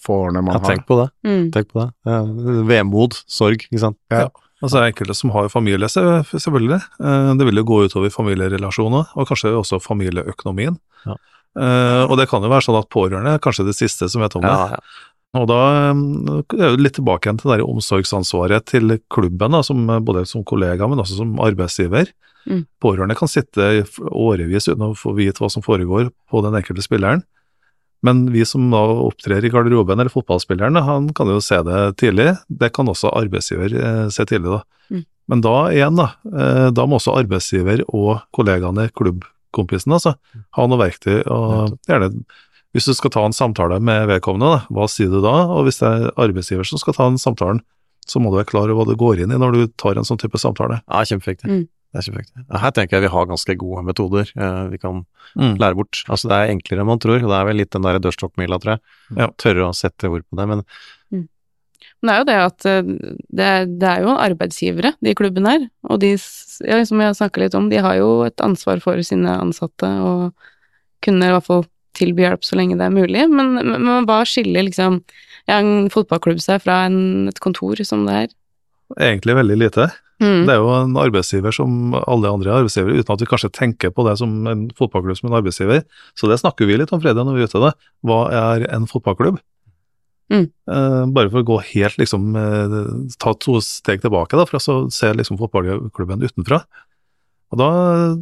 få årene man ja, tenk På det. Mm. Tenk på det. Ja, vemod, sorg, ikke sant. Ja. Altså er enkelte som har familie, selvfølgelig. Eh, det vil jo gå utover familierelasjoner, og kanskje også familieøkonomien. Ja. Uh, og det kan jo være sånn at pårørende er kanskje det siste som vet om det. Ja, ja. Og da eh, er det litt tilbake igjen til det omsorgsansvaret til klubben, da, som, både som kollega, men også som arbeidsgiver. Mm. Pårørende kan sitte årevis uten å få vite hva som foregår på den enkelte spilleren. Men vi som da opptrer i garderoben, eller fotballspilleren, han kan jo se det tidlig. Det kan også arbeidsgiver eh, se tidlig, da. Mm. Men da igjen, da. Eh, da må også arbeidsgiver og kollegaene, klubbkompisen, altså, ha noe verktøy. og gjerne hvis du skal ta en samtale med vedkommende, da, hva sier du da? Og hvis det er arbeidsgiver som skal ta den samtalen, så må du være klar over hva du går inn i når du tar en sånn type samtale. Ja, kjempeviktig. Mm. Det er kjempeviktig. Her tenker jeg vi har ganske gode metoder eh, vi kan mm. lære bort. Altså det er enklere enn man tror, og det er vel litt den der dørstokkmila, tror jeg. Ja. Tørre å sette ord på det, men mm. Det er jo det at eh, det er, det er jo arbeidsgivere, de klubbene her. Og de, ja, som jeg snakka litt om, de har jo et ansvar for sine ansatte, og kunne i hvert fall tilby hjelp så lenge det er mulig, men, men hva skiller liksom ja, en fotballklubb seg fra en, et kontor som det her? Egentlig veldig lite. Mm. Det er jo en arbeidsgiver som alle andre arbeidsgivere, uten at vi kanskje tenker på det som en fotballklubb som en arbeidsgiver. Så det snakker vi litt om fredag når vi er ute. Det. Hva er en fotballklubb? Mm. Uh, bare for å gå helt liksom uh, Ta to steg tilbake, da, for å se liksom fotballklubben utenfra. Og Da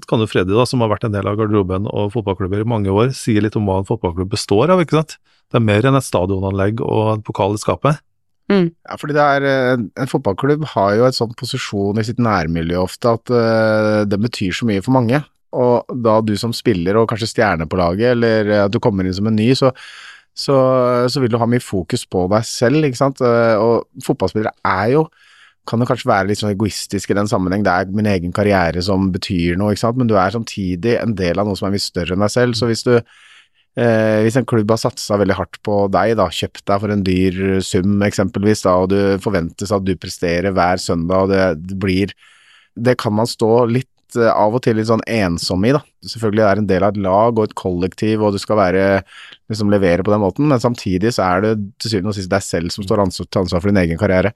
kan jo Freddy, da, som har vært en del av garderoben og fotballklubber i mange år, si litt om hva en fotballklubb består av. ikke sant? Det er mer enn et stadionanlegg og en pokal i skapet. Ja, fordi det er eh, En fotballklubb har jo et sånn posisjon i sitt nærmiljø ofte at uh, det betyr så mye for mange. Og da du som spiller og kanskje stjerne på laget, eller at du kommer inn som en ny, så, så, så vil du ha mye fokus på deg selv, ikke sant. Og fotballspillere er jo kan jo kanskje være litt sånn egoistisk i den sammenheng. Det er min egen karriere som betyr noe, ikke sant. Men du er samtidig en del av noe som er mye større enn deg selv. Så hvis du Eh, hvis en klubb har satsa veldig hardt på deg, da, kjøpt deg for en dyr sum eksempelvis, da, og du forventes at du presterer hver søndag, og det, det blir Det kan man stå litt eh, av og til litt sånn ensom i, da. Selvfølgelig er det en del av et lag og et kollektiv, og du skal være liksom levere på den måten, men samtidig så er det til syvende og sist deg selv som står ansvar, til ansvar for din egen karriere.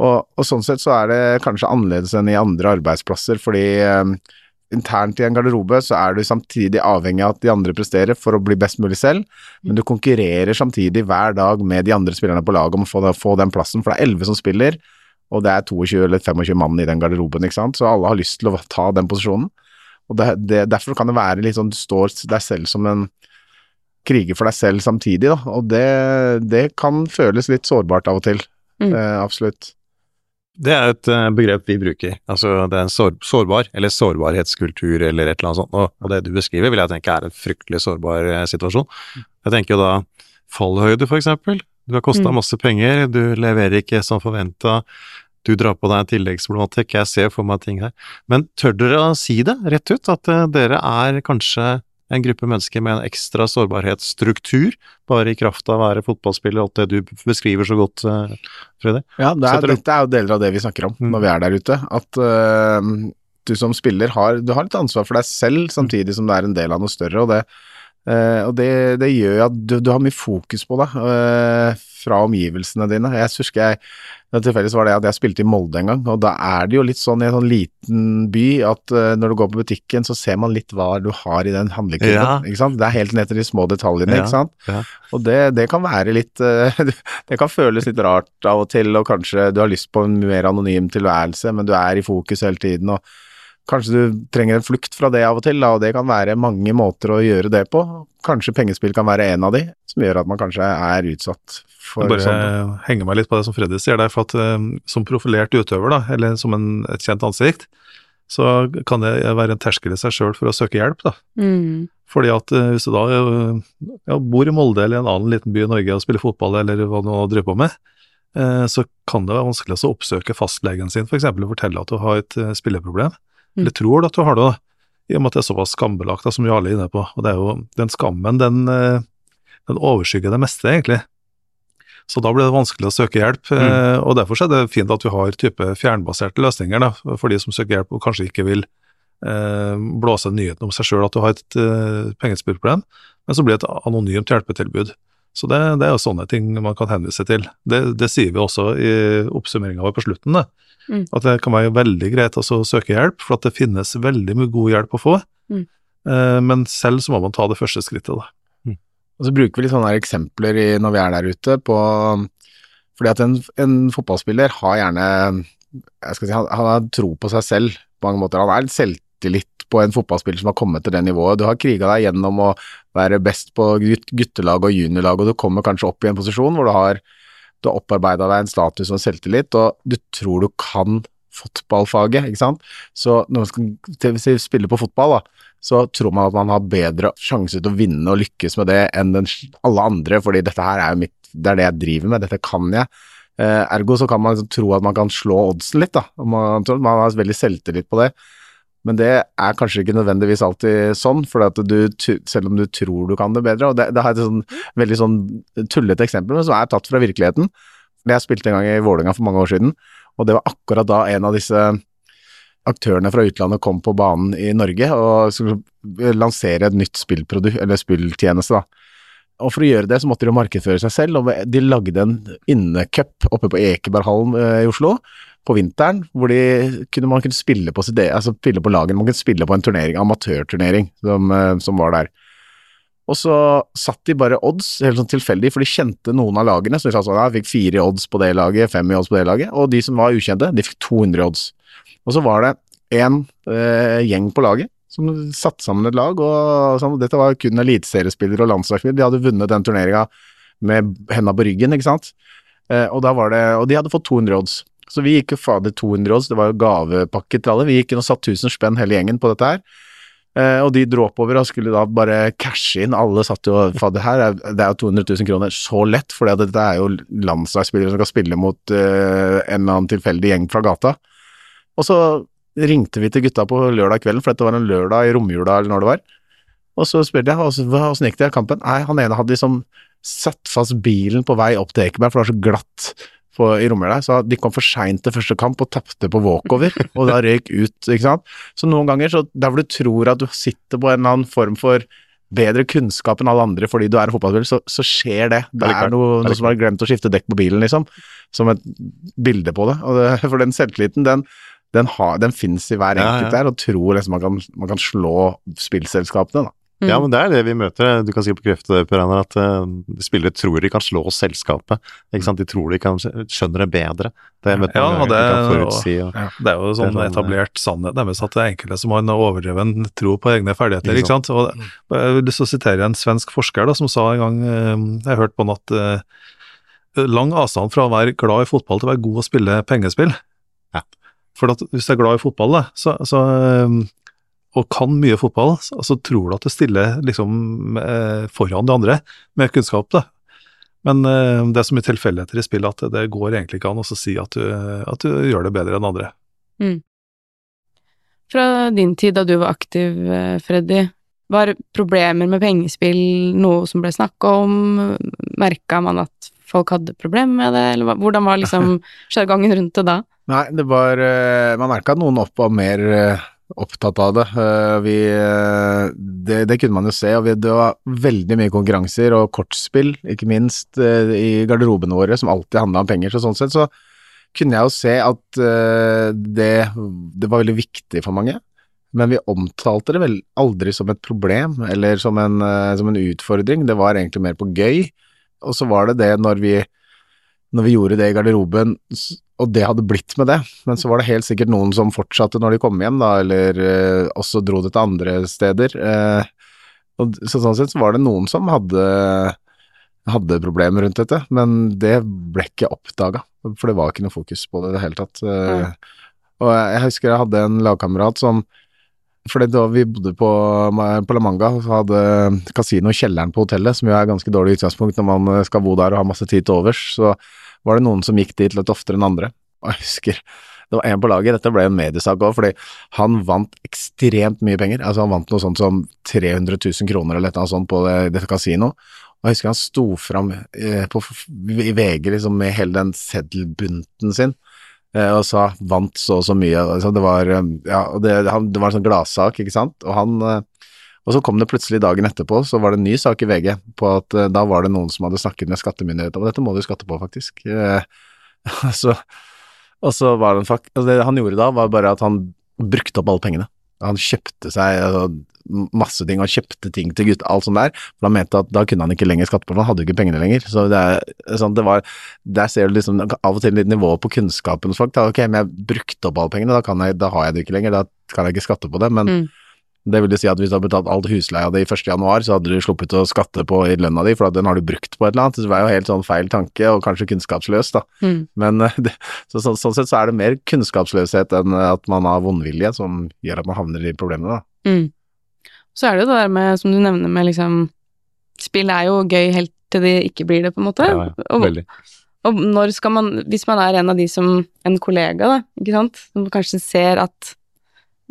Og, og, sånn sett så er det kanskje annerledes enn i andre arbeidsplasser, fordi eh, internt i en garderobe så er du samtidig avhengig av at de andre presterer for å bli best mulig selv, men du konkurrerer samtidig hver dag med de andre spillerne på laget om å få, få den plassen, for det er elleve som spiller, og det er 22 eller 25 mann i den garderoben, ikke sant, så alle har lyst til å ta den posisjonen. Og det, det, Derfor kan det være litt sånn du står deg selv som en kriger for deg selv samtidig, da, og det, det kan føles litt sårbart av og til. Mm. Eh, absolutt. Det er et uh, begrep vi bruker. Altså det er en sår, sårbar, eller sårbarhetskultur, eller et eller annet sånt. Og, og, det du beskriver, vil jeg tenke er en fryktelig sårbar uh, situasjon. Jeg tenker jo da fallhøyde, for eksempel. Du har kosta Mm. masse penger, du leverer ikke som forventa, du drar på deg en tilleggsproblematikk, jeg ser for meg ting her. Men tør dere å si det rett ut, at uh, dere er kanskje en gruppe mennesker med en ekstra sårbarhetsstruktur, bare i kraft av å være fotballspiller, og alt det du beskriver så godt, uh, Freddy? Ja, det er, dette er jo deler av det vi snakker om Mm. når vi er der ute. At uh, du som spiller har, du har litt ansvar for deg selv, samtidig som det er en del av noe større. Og det, øh, og det, det gjør at du, du har mye fokus på det uh, fra omgivelsene dine. Jeg husker jeg Tilfeldigvis var det at jeg spilte i Molde en gang, og da er det jo litt sånn i en sånn liten by at uh, når du går på butikken, så ser man litt hva du har i den handlekurven. Ja. Det er helt ned til de små detaljene, Ja, ikke sant. ja. Og det, det kan være litt uh, Det kan føles litt rart av og til, og kanskje du har lyst på en mer anonym tilværelse, men du er i fokus hele tiden, og kanskje du trenger en flukt fra det av og til, da, og det kan være mange måter å gjøre det på. Kanskje pengespill kan være en av de, som gjør at man kanskje er utsatt for Jeg bare sånn. henger meg litt på det som Freddy sier der, for at uh, som profilert utøver, da, eller som en, et kjent ansikt, så kan det være en terskel i seg sjøl for å søke hjelp, da. Mm. Fordi at eh, hvis du da eh, ja, bor i Molde eller en annen liten by i Norge og spiller fotball, eller hva du nå driver på med, eh, så kan det være vanskelig å oppsøke fastlegen sin, f.eks. og fortelle at du har et spilleproblem. Mm. Eller tror du at du har det. I og med at det er såpass skambelagt, da, som Jarle er inne på. Og det er jo den skammen, den, eh, den overskygger det meste, egentlig. Så da blir det vanskelig å søke hjelp, Mm. og derfor er det fint at vi har type fjernbaserte løsninger da, for de som søker hjelp og kanskje ikke vil eh, blåse nyheten om seg sjøl at du har et eh, pengespillproblem, men så blir det et anonymt hjelpetilbud. Så det, det er jo sånne ting man kan henvise til. Det, det sier vi også i oppsummeringa vår på slutten. Mm. at det kan være veldig greit å søke hjelp, for at det finnes veldig mye god hjelp å få. Mm. Eh, men selv så må man ta det første skrittet, da. Og så bruker vi litt sånne eksempler i, når vi er der ute, på Fordi at en, en fotballspiller har gjerne jeg skal si, han, han har tro på seg selv på mange måter. Han er litt på en fotballspiller som har kommet til det nivået. Du har kriga deg gjennom å være best på guttelag og juniorlag, og du kommer kanskje opp i en posisjon hvor du har, du har opparbeida deg en status og selvtillit, og du tror du kan fotballfaget, ikke sant. Så når man skal spille på fotball, da, så tror man at man har bedre sjanse til å vinne og lykkes med det enn den, alle andre, fordi dette her er jo mitt, det er det jeg driver med, dette kan jeg. Eh, ergo så kan man liksom tro at man kan slå oddsen litt, da. Man, man har veldig selvtillit på det. Men det er kanskje ikke nødvendigvis alltid sånn, for du, selv om du tror du kan det bedre. og Det, det har et sånn, veldig sånn tullete eksempel, men som er tatt fra virkeligheten. Jeg spilte en gang i Vålerenga for mange år siden, og det var akkurat da en av disse aktørene fra utlandet kom på banen i Norge og skulle lansere et nytt spillprodukt, eller spilltjeneste, da. Og for å gjøre det, så måtte de jo markedsføre seg selv, og de lagde en innecup oppe på Ekeberghallen eh, i Oslo på vinteren, hvor kunne, man kunne spille på, e- altså spille på lagen, man kunne spille på en turnering, amatørturnering, som, eh, som var der. Og så satt de bare odds, helt sånn tilfeldig, for de kjente noen av lagene. Så de sa sånn, ja, fikk fire odds på det laget, fem odds på det laget, og de som var ukjente, de fikk 200 odds. Og så var det en eh, gjeng på laget som satte sammen et lag, og sånn, dette var kun eliteseriespillere og landslagsspillere. De hadde vunnet den turneringa med henda på ryggen, ikke sant. Eh, og, det, og de hadde fått 200 odds. Så vi gikk jo fader 200 odds, det var jo gavepakke til alle. Vi gikk inn og satt 1000 spenn hele gjengen på dette her. Eh, og de dro oppover og skulle da bare cashe inn. Alle satt jo Fader, her er, det er jo 200 000 kroner. Så lett, for dette er jo landslagsspillere som skal spille mot uh, en eller annen tilfeldig gjeng fra gata. Og så ringte vi til gutta på lørdag kvelden, for dette var en lørdag i romjula eller når det var. Og så spurte jeg åssen gikk det i kampen. Nei, han ene hadde liksom satt fast bilen på vei opp til Ekeberg, for det var så glatt på, i romjula, så de kom for seint til første kamp og tapte på walkover, og da røyk ut, ikke sant. Så noen ganger, så der hvor du tror at du sitter på en eller annen form for bedre kunnskap enn alle andre fordi du er fotballspiller, så, så skjer det. Det er, noe, noe som har glemt å skifte dekk på bilen, liksom. Som et bilde på det. Og det, for den selvtilliten, den, den, har, den finnes i hver enkelt ja, ja. der, og tror liksom man kan, man kan slå spillselskapene, da. Mm. Ja, men det er det vi møter. Du kan sikkert bekrefte det, Per Einar, at uh, spillere tror de kan slå selskapet. Ikke sant? De tror de kan skjønne det bedre. Det møter ja, og det, forutsi, og, ja. det er jo sånn, sånn etablert sannhet deres at det er enkelte som har en overdreven tro på egne ferdigheter. ikke sant? Og, jeg vil lyst sitere en svensk forsker da, som sa en gang, uh, jeg hørte på natt uh, lang avstand fra å være glad i fotball til å være god å spille pengespill. Ja. For at hvis du er glad i fotball, da, så, så og kan mye fotball, så tror du at du stiller liksom eh, foran de andre med kunnskap, da. Men eh, det er så mye tilfeldigheter i spillet at det går egentlig ikke an å si at du, at du, gjør det bedre enn andre. Mm. Fra din tid da du var aktiv, eh, Freddy, var problemer med pengespill noe som ble snakka om? Merka man at folk hadde problemer med det, eller hvordan var liksom sjargongen rundt det da? Nei, det var Man merka at noen opp var mer opptatt av det. Eh, vi, eh, det. det, kunne man jo se, og vi, det var veldig mye konkurranser og kortspill, ikke minst eh, i garderobene våre, som alltid handla om penger. Så sånn sett så kunne jeg jo se at det, det var veldig viktig for mange. Men vi omtalte det vel aldri som et problem eller som en, som en utfordring, det var egentlig mer på gøy. Og så var det det når vi, når vi gjorde det i garderoben, og det hadde blitt med det. Men så var det helt sikkert noen som fortsatte når de kom hjem, da, eller eh, også dro det til andre steder. Eh, og så sånn sett så var det noen som hadde, hadde problemer rundt dette, men det ble ikke oppdaga, for det var ikke noe fokus på det i det hele tatt. Eh, og jeg husker jeg hadde en lagkamerat som fordi da vi bodde på, på La Manga, så hadde kasino i kjelleren på hotellet, som jo er ganske dårlig utgangspunkt når man skal bo der og ha masse tid til overs. Så var det noen som gikk dit litt oftere enn andre. Og jeg husker det var en på laget, dette ble en mediesak òg, fordi han vant ekstremt mye penger. Altså han vant noe sånt som 300 000 kroner eller noe sånt på det, dette kasinoet. Og jeg husker han sto fram eh, i VG liksom med hele den seddelbunten sin eh, og sa 'vant så og så mye'. Altså, det var, eh, ja, det, det, var en sånn gladsak, ikke sant. Og han eh, og så kom det plutselig dagen etterpå, så var det en ny sak i VG på at uh, da var det noen som hadde snakket med skattemyndighetene, og dette må du skatte på, faktisk. Uh, så, og så var det, altså det han gjorde da, var bare at han brukte opp alle pengene. Han kjøpte seg altså, masse ting, og kjøpte ting til gutta, alt sånt der. For han mente at da kunne han ikke lenger skatte på for han hadde jo ikke pengene lenger. Så det er sånn, det var Der ser du liksom av og til litt nivå på kunnskapen hos folk. Da, ok, men jeg brukte opp alle pengene, da, jeg, da, har jeg det ikke lenger, da kan jeg ikke skatte på det. Men mm det vil si at hvis du hadde betalt alt husleia di 1. januar, så hadde du sluppet å skatte på i lønna di, for den har du brukt på et eller annet. Så det var jo helt sånn feil tanke, og kanskje kunnskapsløs, da. Mm. Men eh, det, så, så, sånn sett så er det mer kunnskapsløshet enn at man har vondvilje som gjør at man havner i problemene, da. Mm. Så er det jo det der med, som du nevner med liksom Spill er jo gøy helt til det ikke blir det, på en måte. Ja, ja. Og, veldig. Og når skal man, hvis man er en av de som En kollega, da, ikke sant, som kanskje ser at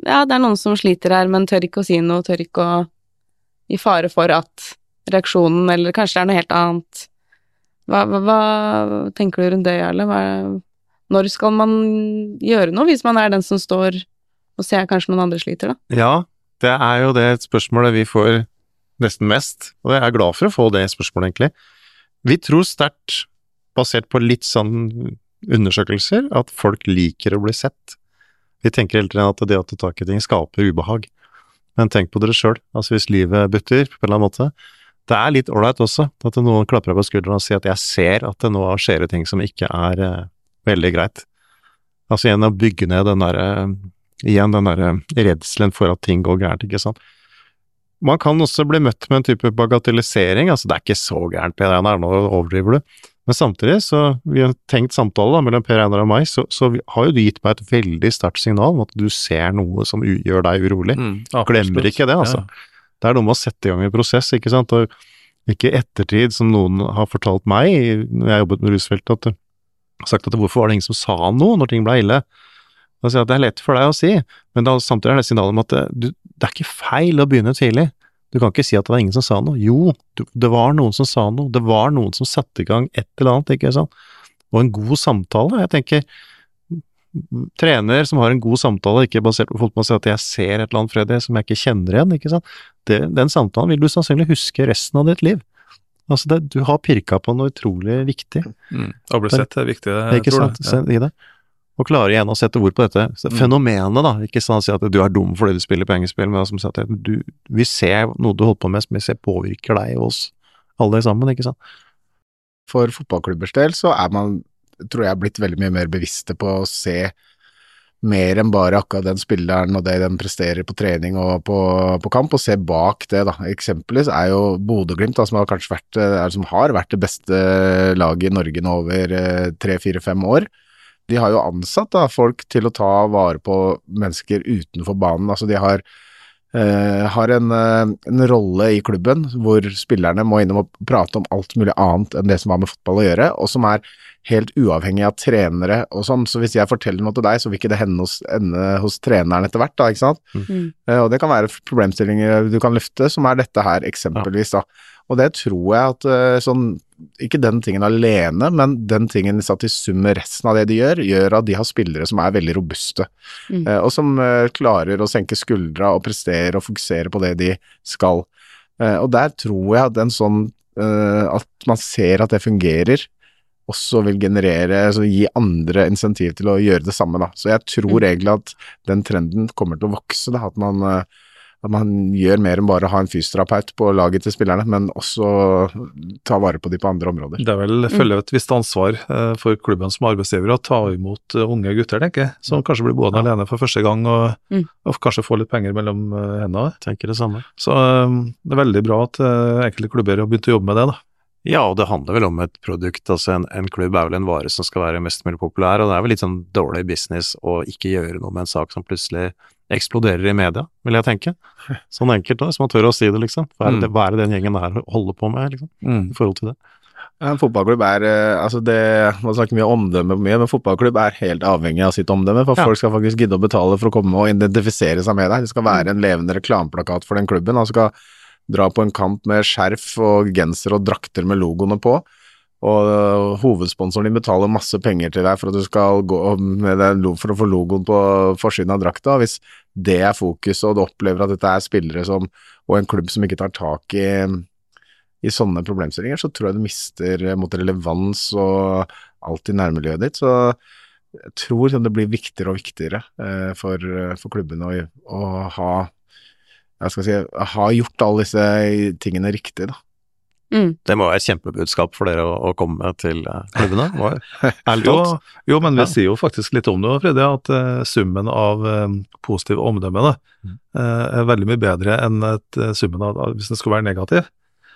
ja, det er noen som sliter her, men tør ikke å si noe, tør ikke å I fare for at reaksjonen, eller kanskje det er noe helt annet. Hva, hva, hva tenker du rundt det, Jarle? Når skal man gjøre noe, hvis man er den som står Og ser kanskje noen andre sliter, da. Ja, det er jo det spørsmålet vi får nesten mest, og jeg er glad for å få det spørsmålet, egentlig. Vi tror sterkt, basert på litt sånn undersøkelser, at folk liker å bli sett. Vi tenker hele tiden at det å ta tak i ting skaper ubehag. Men tenk på dere sjøl, altså hvis livet butter på en eller annen måte. Det er litt ålreit også, at noen klapper deg på skulderen og sier at jeg ser at det nå skjer ting som ikke er eh, veldig greit. Altså igjen å bygge ned den derre Igjen den derre redselen for at ting går gærent, ikke sant. Man kan også bli møtt med en type bagatellisering, altså det er ikke så gærent, Peder Einar, nå overdriver du. Men samtidig, så vi har tenkt samtale da, mellom Per Einar og meg, så, så har jo du gitt meg et veldig sterkt signal om at du ser noe som gjør deg urolig. Mm, Glemmer ikke det, altså. Ja. Det er noe med å sette i gang en prosess, ikke sant. Og ikke i ettertid, som noen har fortalt meg når jeg jobbet med rusfeltet, at har sagt at hvorfor var det ingen som sa noe når ting ble ille? Da sier at det er lett for deg å si, men da, samtidig er det signalet om at det, du, det er ikke feil å begynne tidlig. Du kan ikke si at det var ingen som sa noe. Jo, det var noen som sa noe, det var noen som satte i gang et eller annet, ikke sant. Og en god samtale. Jeg tenker trener som har en god samtale, ikke basert på folk som sier at jeg ser et eller annet Freddy som jeg ikke kjenner igjen, ikke sant. Det, den samtalen vil du sannsynlig huske resten av ditt liv. Altså, det, du har pirka på noe utrolig viktig. Mm. Å bli sett er viktig, Det jeg tror sant? Ja. I det. Og klare igjen å sette ord på dette. Mm. Fenomenet, da. Ikke sånn å si at du er dum fordi du spiller pengespill, men som sagt, du, vi ser noe du holder på med som vi ser påvirker deg og oss alle sammen, ikke sant. For fotballklubbers del så er man, tror jeg, blitt veldig mye mer bevisste på å se mer enn bare akkurat den spilleren og det den presterer på trening og på, på kamp, og se bak det, da. Eksempelvis er jo Bodø-Glimt, som har kanskje vært, er, som har vært det beste laget i Norge nå over eh, tre, fire, fem år. De har jo ansatt da, folk til å ta vare på mennesker utenfor banen. Altså de har eh, har en, eh, en rolle i klubben hvor spillerne må innom og prate om alt mulig annet enn det som har med fotball å gjøre, og som er helt uavhengig av trenere og sånn. Så hvis jeg forteller noe til deg, så vil ikke det hende hos, ende hos treneren etter hvert, da, ikke sant. Mm. Eh, og det kan være problemstillinger du kan løfte, som er dette her eksempelvis, da. Og det tror jeg at eh, sånn ikke den tingen alene, men den tingen satt i sum med resten av det de gjør, gjør at de har spillere som er veldig robuste, Mm. eh, og som eh, klarer å senke skuldra og prestere og fokusere på det de skal. Og der tror jeg at en sånn At man ser at det fungerer, også vil generere, altså gi andre insentiv til å gjøre det samme, da. Så jeg tror Mm. egentlig at den trenden kommer til å vokse, da. At man at man gjør mer enn bare å ha en fysioterapeut på laget til spillerne, men også ta vare på de på andre områder. Det er vel følge et visst ansvar eh, for klubben som arbeidsgiver å ta imot eh, unge gutter, tenker jeg, som kanskje blir boende alene for første gang og, Mm. og kanskje får litt penger mellom eh, hendene. Tenker det samme. Så det er veldig bra at enkelte klubber har begynt å jobbe med det. da. Ja, og det handler vel om et produkt. altså En, en klubb er vel en vare som skal være mest mulig populær, og det er vel litt sånn dårlig business å ikke gjøre noe med en sak som plutselig eksploderer i media, vil jeg tenke. Sånn enkelt da, så man tør å si det, liksom. Hva er det, Mm. hva er det den gjengen der holder på med, liksom, i forhold til det? En fotballklubb er eh, altså det, Man snakker mye om omdømme, mye, men fotballklubb er helt avhengig av sitt omdømme. For Ja. folk skal faktisk gidde å betale for å komme og identifisere seg med deg. Det skal være en levende reklameplakat for den klubben. Han skal dra på en kamp med skjerf og genser og drakter med logoene på. Og øh, hovedsponsoren din betaler masse penger til deg for at du skal gå med den, for å få logoen på forsiden av drakta. Hvis det er fokuset, og du opplever at dette er spillere som, og en klubb som ikke tar tak i i sånne problemstillinger, så tror jeg du mister eh, mot relevans og alt i nærmiljøet ditt. Så jeg tror det blir viktigere og viktigere for, for klubbene å, å ha si, ha gjort alle disse tingene riktig, da. Mm. Det må være et kjempebudskap for dere å, å komme til eh, klubbene. Jo, jo, men vi Ja. sier jo faktisk litt om det, Freddy, at uh, summen av uh, positive omdømme da, Mm. eh, er veldig mye bedre enn et, summen av hvis den skulle være negativ.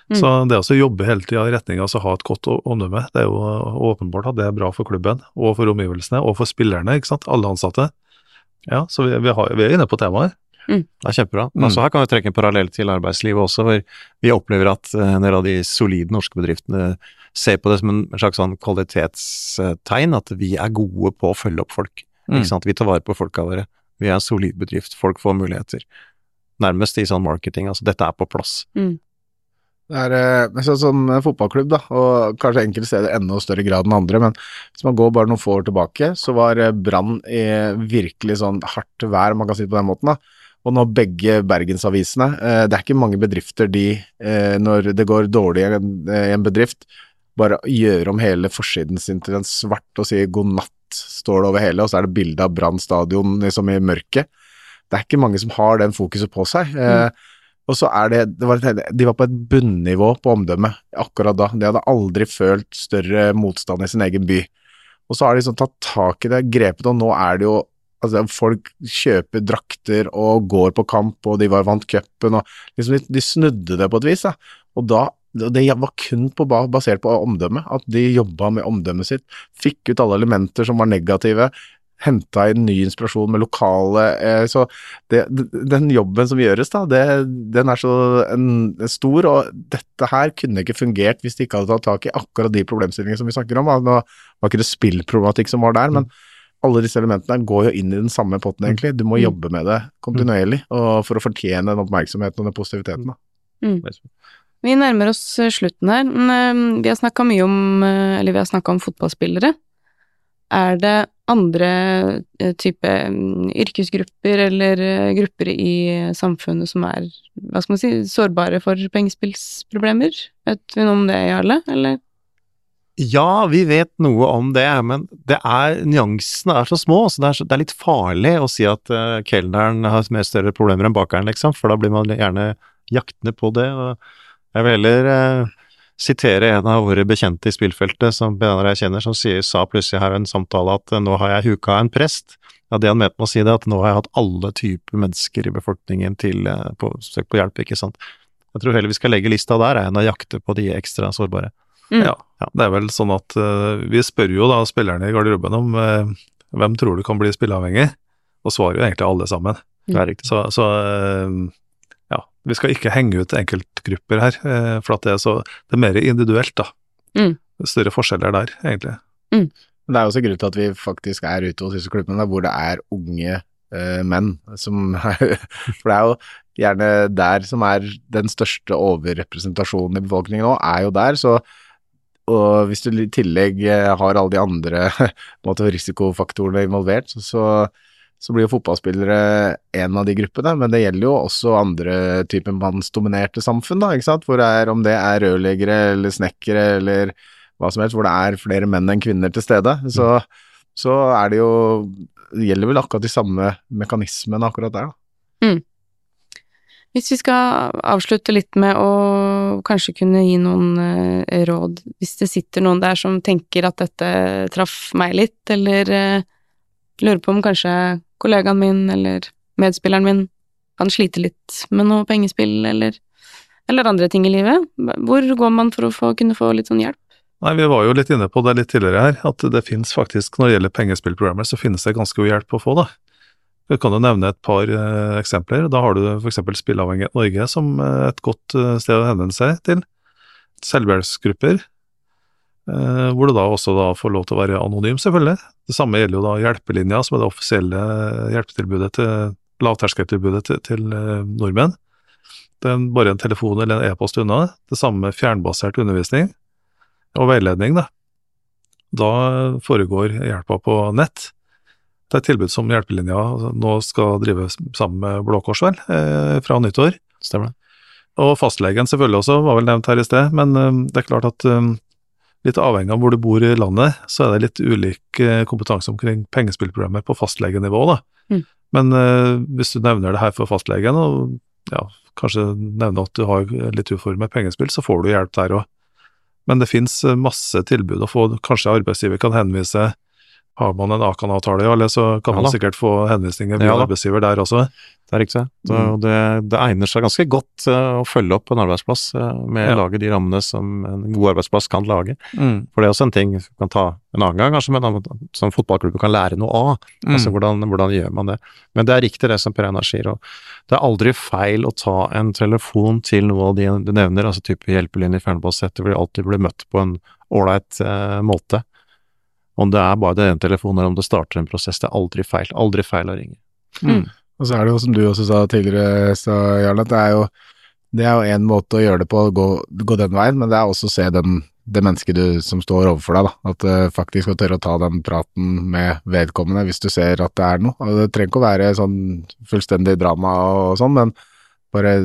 Mm. Så det å jobbe hele tida i retning av å ha et godt omdømme, det er jo åpenbart at det er bra for klubben, og for omgivelsene, og for spillerne, ikke sant, alle ansatte. Ja, så vi, vi, har, vi er inne på temaet. Det er kjempebra. Mm. Altså, her kan vi trekke en parallell til arbeidslivet også, hvor vi opplever at eh, en del av de solide norske bedriftene ser på det som en slags sånn kvalitetstegn, at vi er gode på å følge opp folk. Mm. Ikke sant? Vi tar vare på folka våre. Vi er en solid bedrift, folk får muligheter. Nærmest i sånn marketing, altså dette er på plass. Mm. Det er eh, sånn som en fotballklubb, da, og kanskje enkelte steder enda større grad enn andre, men hvis man går bare noen få år tilbake, så var eh, Brann i virkelig sånn hardt vær, man kan si det på den måten. da. Og nå begge bergensavisene eh, Det er ikke mange bedrifter de, eh, når det går dårlig i en, eh, bedrift, bare gjør om hele forsiden sin til en svart og sier 'god natt', står det over hele, og så er det bilde av Brann stadion liksom i mørket. Det er ikke mange som har den fokuset på seg. Eh, og så er det, det var, et- De var på et bunnivå på omdømme akkurat da. De hadde aldri følt større motstand i sin egen by. Og så har de liksom tatt tak i det, grepet, og nå er det jo Altså, folk kjøper drakter og går på kamp, og de var vant cupen, og liksom de, de snudde det på et vis, da. Og da det var kun på, basert på omdømme, at de jobba med omdømmet sitt, fikk ut alle elementer som var negative, henta inn ny inspirasjon med lokale eh, Så det, den jobben som gjøres, da, det, den er så en, stor, og dette her kunne ikke fungert hvis de ikke hadde tatt tak i akkurat de problemstillingene som vi snakker om. Nå var ikke det spillproblematikk som var der, men alle disse elementene går jo inn i den samme potten, egentlig. Du må Mm. jobbe med det kontinuerlig og for å fortjene den oppmerksomheten og den positiviteten. da. Vi nærmer oss eh, slutten her, men eh, vi har snakka mye om eh, Eller vi har snakka om fotballspillere. Er det andre type mm, yrkesgrupper eller grupper i samfunnet som er, hva skal man si, sårbare for pengespillsproblemer? Vet vi noe om det, Jarle, eller? Ja, vi vet noe om det, men det er, nyansene er så små, så det er, det er litt farlig å si at uh, kelneren har mer større problemer enn bakeren, liksom, for da blir man gjerne jaktende på det. Jeg vil heller uh, sitere en av våre bekjente i spillfeltet, som jeg kjenner, som sier, sa plutselig her i en samtale at eh, nå har jeg huka en prest. Ja, det han mente med å si det, at nå har jeg hatt alle typer mennesker i befolkningen til uh, på søk på hjelp, ikke sant. Jeg tror heller vi skal legge lista der, enn å jakte på de ekstra sårbare. Mm. Ja, det er vel sånn at uh, vi spør jo da spillerne i garderoben om uh, hvem tror du kan bli spilleavhengig, og svarer jo egentlig alle sammen. Det er riktig. Så, så uh, ja, vi skal ikke henge ut enkeltgrupper her, for at det er, så, det er mer individuelt, da. Mm. Større forskjeller der, egentlig. Men det er også grunn til at vi faktisk er ute hos disse klubbene hvor det er unge menn som er For det er jo gjerne der som er den største overrepresentasjonen i befolkningen nå, er jo der. Så og hvis du i tillegg eh, har alle de andre måte, risikofaktorene involvert, så, så, blir jo fotballspillere en av de gruppene. Men det gjelder jo også andre typer mannsdominerte samfunn, da, ikke sant. Hvor det er, om det er rørleggere eller snekkere eller hva som helst, hvor det er flere menn enn kvinner til stede. Så, så er det jo Det gjelder vel akkurat de samme mekanismene akkurat der, da. Hvis vi skal avslutte litt med å kanskje kunne gi noen eh, råd, hvis det sitter noen der som tenker at dette traff meg litt, eller eh, lurer på om kanskje kollegaen min eller medspilleren min kan slite litt med noe pengespill eller, eller andre ting i livet, hvor går man for å få, kunne få litt sånn hjelp? Nei, Vi var jo litt inne på det litt tidligere her, at det finnes faktisk, når det gjelder pengespillprogrammer, så finnes det ganske god hjelp å få, da. Jeg kan jo nevne et par eh, eksempler. Da har du f.eks. Spilleavhengighet Norge som eh, et godt eh, sted å henvende seg til. Selvhjelpsgrupper, eh, hvor du da også da får lov til å være anonym, selvfølgelig. Det samme gjelder jo da Hjelpelinja, som er det offisielle hjelpetilbudet til lavterskeltilbudet til, til eh, nordmenn. Det er bare en telefon eller en e-post unna. Det samme med fjernbasert undervisning og veiledning. Da, da foregår hjelpa på nett. Det er et tilbud som Hjelpelinja nå skal drive sammen med Blå Kors, vel, eh, fra nyttår. Stemmer det. Og fastlegen selvfølgelig også, var vel nevnt her i sted, men eh, det er klart at eh, litt avhengig av hvor du bor i landet, så er det litt ulik eh, kompetanse omkring pengespillprogrammer på fastlegenivå, da. Mm. Men eh, hvis du nevner det her for fastlegen, og ja, kanskje nevner at du har litt uform med pengespill, så får du hjelp der òg. Men det finnes masse tilbud å få, kanskje arbeidsgiver kan henvise har man en Akan-avtale, eller så kan Ja man sikkert få henvisninger via Ja arbeidsgiver der også. Det er riktig. Så Mm. det, det egner seg ganske godt uh, å følge opp en arbeidsplass uh, med Ja. å lage de rammene som en god arbeidsplass kan lage. Mm. For det er også en ting vi kan ta en annen gang, kanskje, men som fotballklubben kan lære noe av. Altså Mm. hvordan, hvordan gjør man det. Men det er riktig det som Per Einar sier, og det er aldri feil å ta en telefon til noe av de du nevner, altså type hjelpelinje i fjernbassettet, hvor de alltid blir møtt på en ålreit eh, måte. Om det er bare den telefonen eller om det starter en prosess, det er aldri feil. Aldri feil å ringe. Og så er det jo, som du også sa tidligere, sa Jarle, at det er jo Det er jo én måte å gjøre det på, å gå, gå den veien, men det er også å se den, det mennesket du, som står overfor deg, da. At uh, faktisk å tørre å ta den praten med vedkommende hvis du ser at det er noe. Og det trenger ikke å være sånn fullstendig drama og sånn, men bare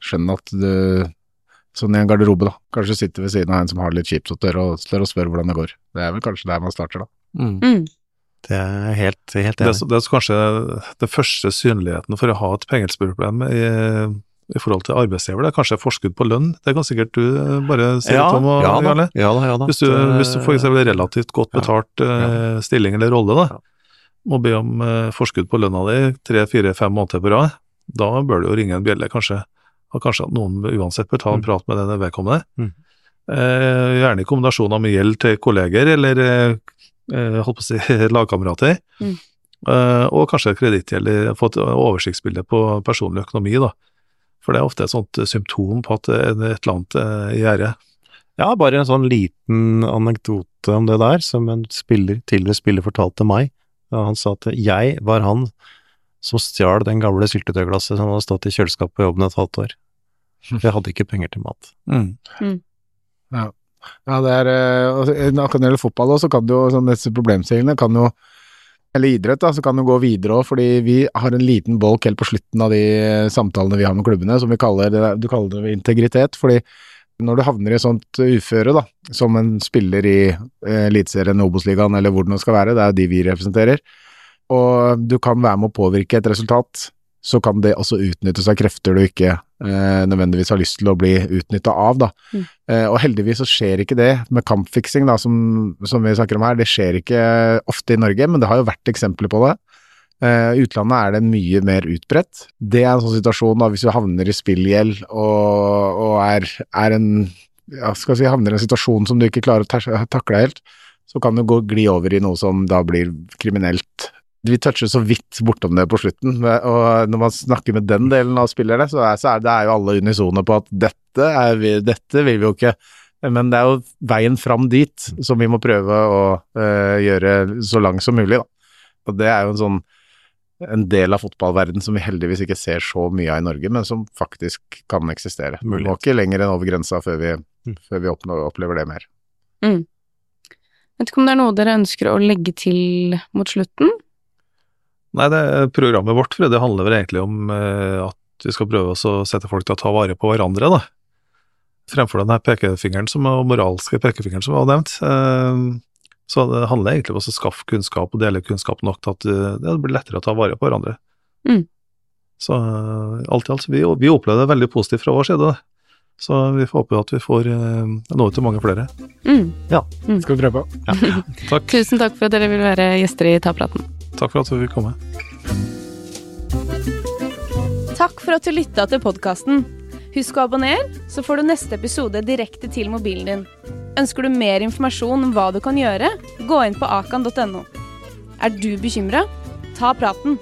skjønn at du Sånn i en garderobe, da. Kanskje sitter ved siden av en som har det litt kjipt, og tør å, spørre hvordan det går. Det er vel kanskje der man starter, da. Mm. Mm. Det er helt, helt Det, enig. er- det er kanskje den første synligheten for å ha et pengehelseproblem i, i forhold til arbeidsgiver. Det er kanskje forskudd på lønn. Det kan sikkert du eh, bare si ja, litt om, ja, da, ja da, ja da. Hvis du, hvis du eksempel relativt godt Ja. betalt eh, stilling eller rolle, da, må be om eh, forskudd på lønna di tre, fire, fem måneder på rad, da bør du jo ringe en bjelle, kanskje. Og kanskje at noen uansett bør ta en Mm. prat med denne vedkommende. Mm. Eh, gjerne i kombinasjon med gjeld til kolleger eller eh, holdt på å si lagkamerater. Mm. Eh, og kanskje kredittgjeld, få et oversiktsbilde på personlig økonomi, da. For det er ofte et sånt symptom på at et eller annet er i gjære. Ja, bare en sånn liten anekdote om det der, som en spiller, tidligere spiller fortalte meg. Ja, han sa at jeg var han som stjal den gamle syltetøyglasset som hadde stått i kjøleskapet på jobben et halvt år. For jeg hadde ikke penger til mat. Ja, det er eh, altså, Akkurat når det gjelder fotball så kan jo sånn disse problemstillingene kan jo Eller idrett, da, så kan det gå videre òg, fordi vi har en liten bolk helt på slutten av de samtalene vi har med klubbene, som vi kaller det, du kaller det integritet. fordi når du havner i et sånt uføre, da, som en spiller i eh, Eliteserien, Obos-ligaen eller hvor det nå skal være, det er jo de vi representerer, og du kan være med å påvirke et resultat, så kan det også utnyttes av krefter du ikke eh, nødvendigvis har lyst til å bli utnytta av, da. Eh, og heldigvis så skjer ikke det med kampfiksing, da, som, som vi snakker om her. Det skjer ikke ofte i Norge, men det har jo vært eksempler på det. Eh, I utlandet er det mye mer utbredt. Det er en sånn situasjon da, hvis du havner i spillgjeld og, og er, er en ja, skal si, havner i en situasjon som du ikke klarer å takle helt, så kan du gå gli over i noe som da blir kriminelt. Vi toucher så vidt bortom det på slutten, og når man snakker med den delen av spillerne, så er, så er det er jo alle unisone på at dette, er vi, dette vil vi jo ikke. Men det er jo veien fram dit som vi må prøve å eh, gjøre så lang som mulig, da. Og det er jo en sånn en del av fotballverden som vi heldigvis ikke ser så mye av i Norge, men som faktisk kan eksistere. Vi må ikke lenger enn over grensa før vi, Mm. før vi oppnår, opplever det mer. Vet ikke om det er noe dere ønsker å legge til mot slutten? Nei, det programmet vårt for det handler vel egentlig om eh, at vi skal prøve å sette folk til å ta vare på hverandre, da. Fremfor den her pekefingeren som og moralske pekefingeren som var nevnt. Eh, så det handler egentlig om å skaffe kunnskap og dele kunnskap nok til at eh, det blir lettere å ta vare på hverandre. Mm. Så alt i alt, vi, vi opplever det veldig positivt fra vår side. Så vi får håpe at vi får noe nå ut til mange flere. Mm. Skal vi prøve på? Takk. Tusen takk for at dere vil være gjester i Tapraten. Takk for at du fikk komme. Takk for at du lytta til podkasten. Husk å abonnere, så får du neste episode direkte til mobilen din. Ønsker du mer informasjon om hva du kan gjøre, gå inn på akan.no. Er du bekymra? Ta praten.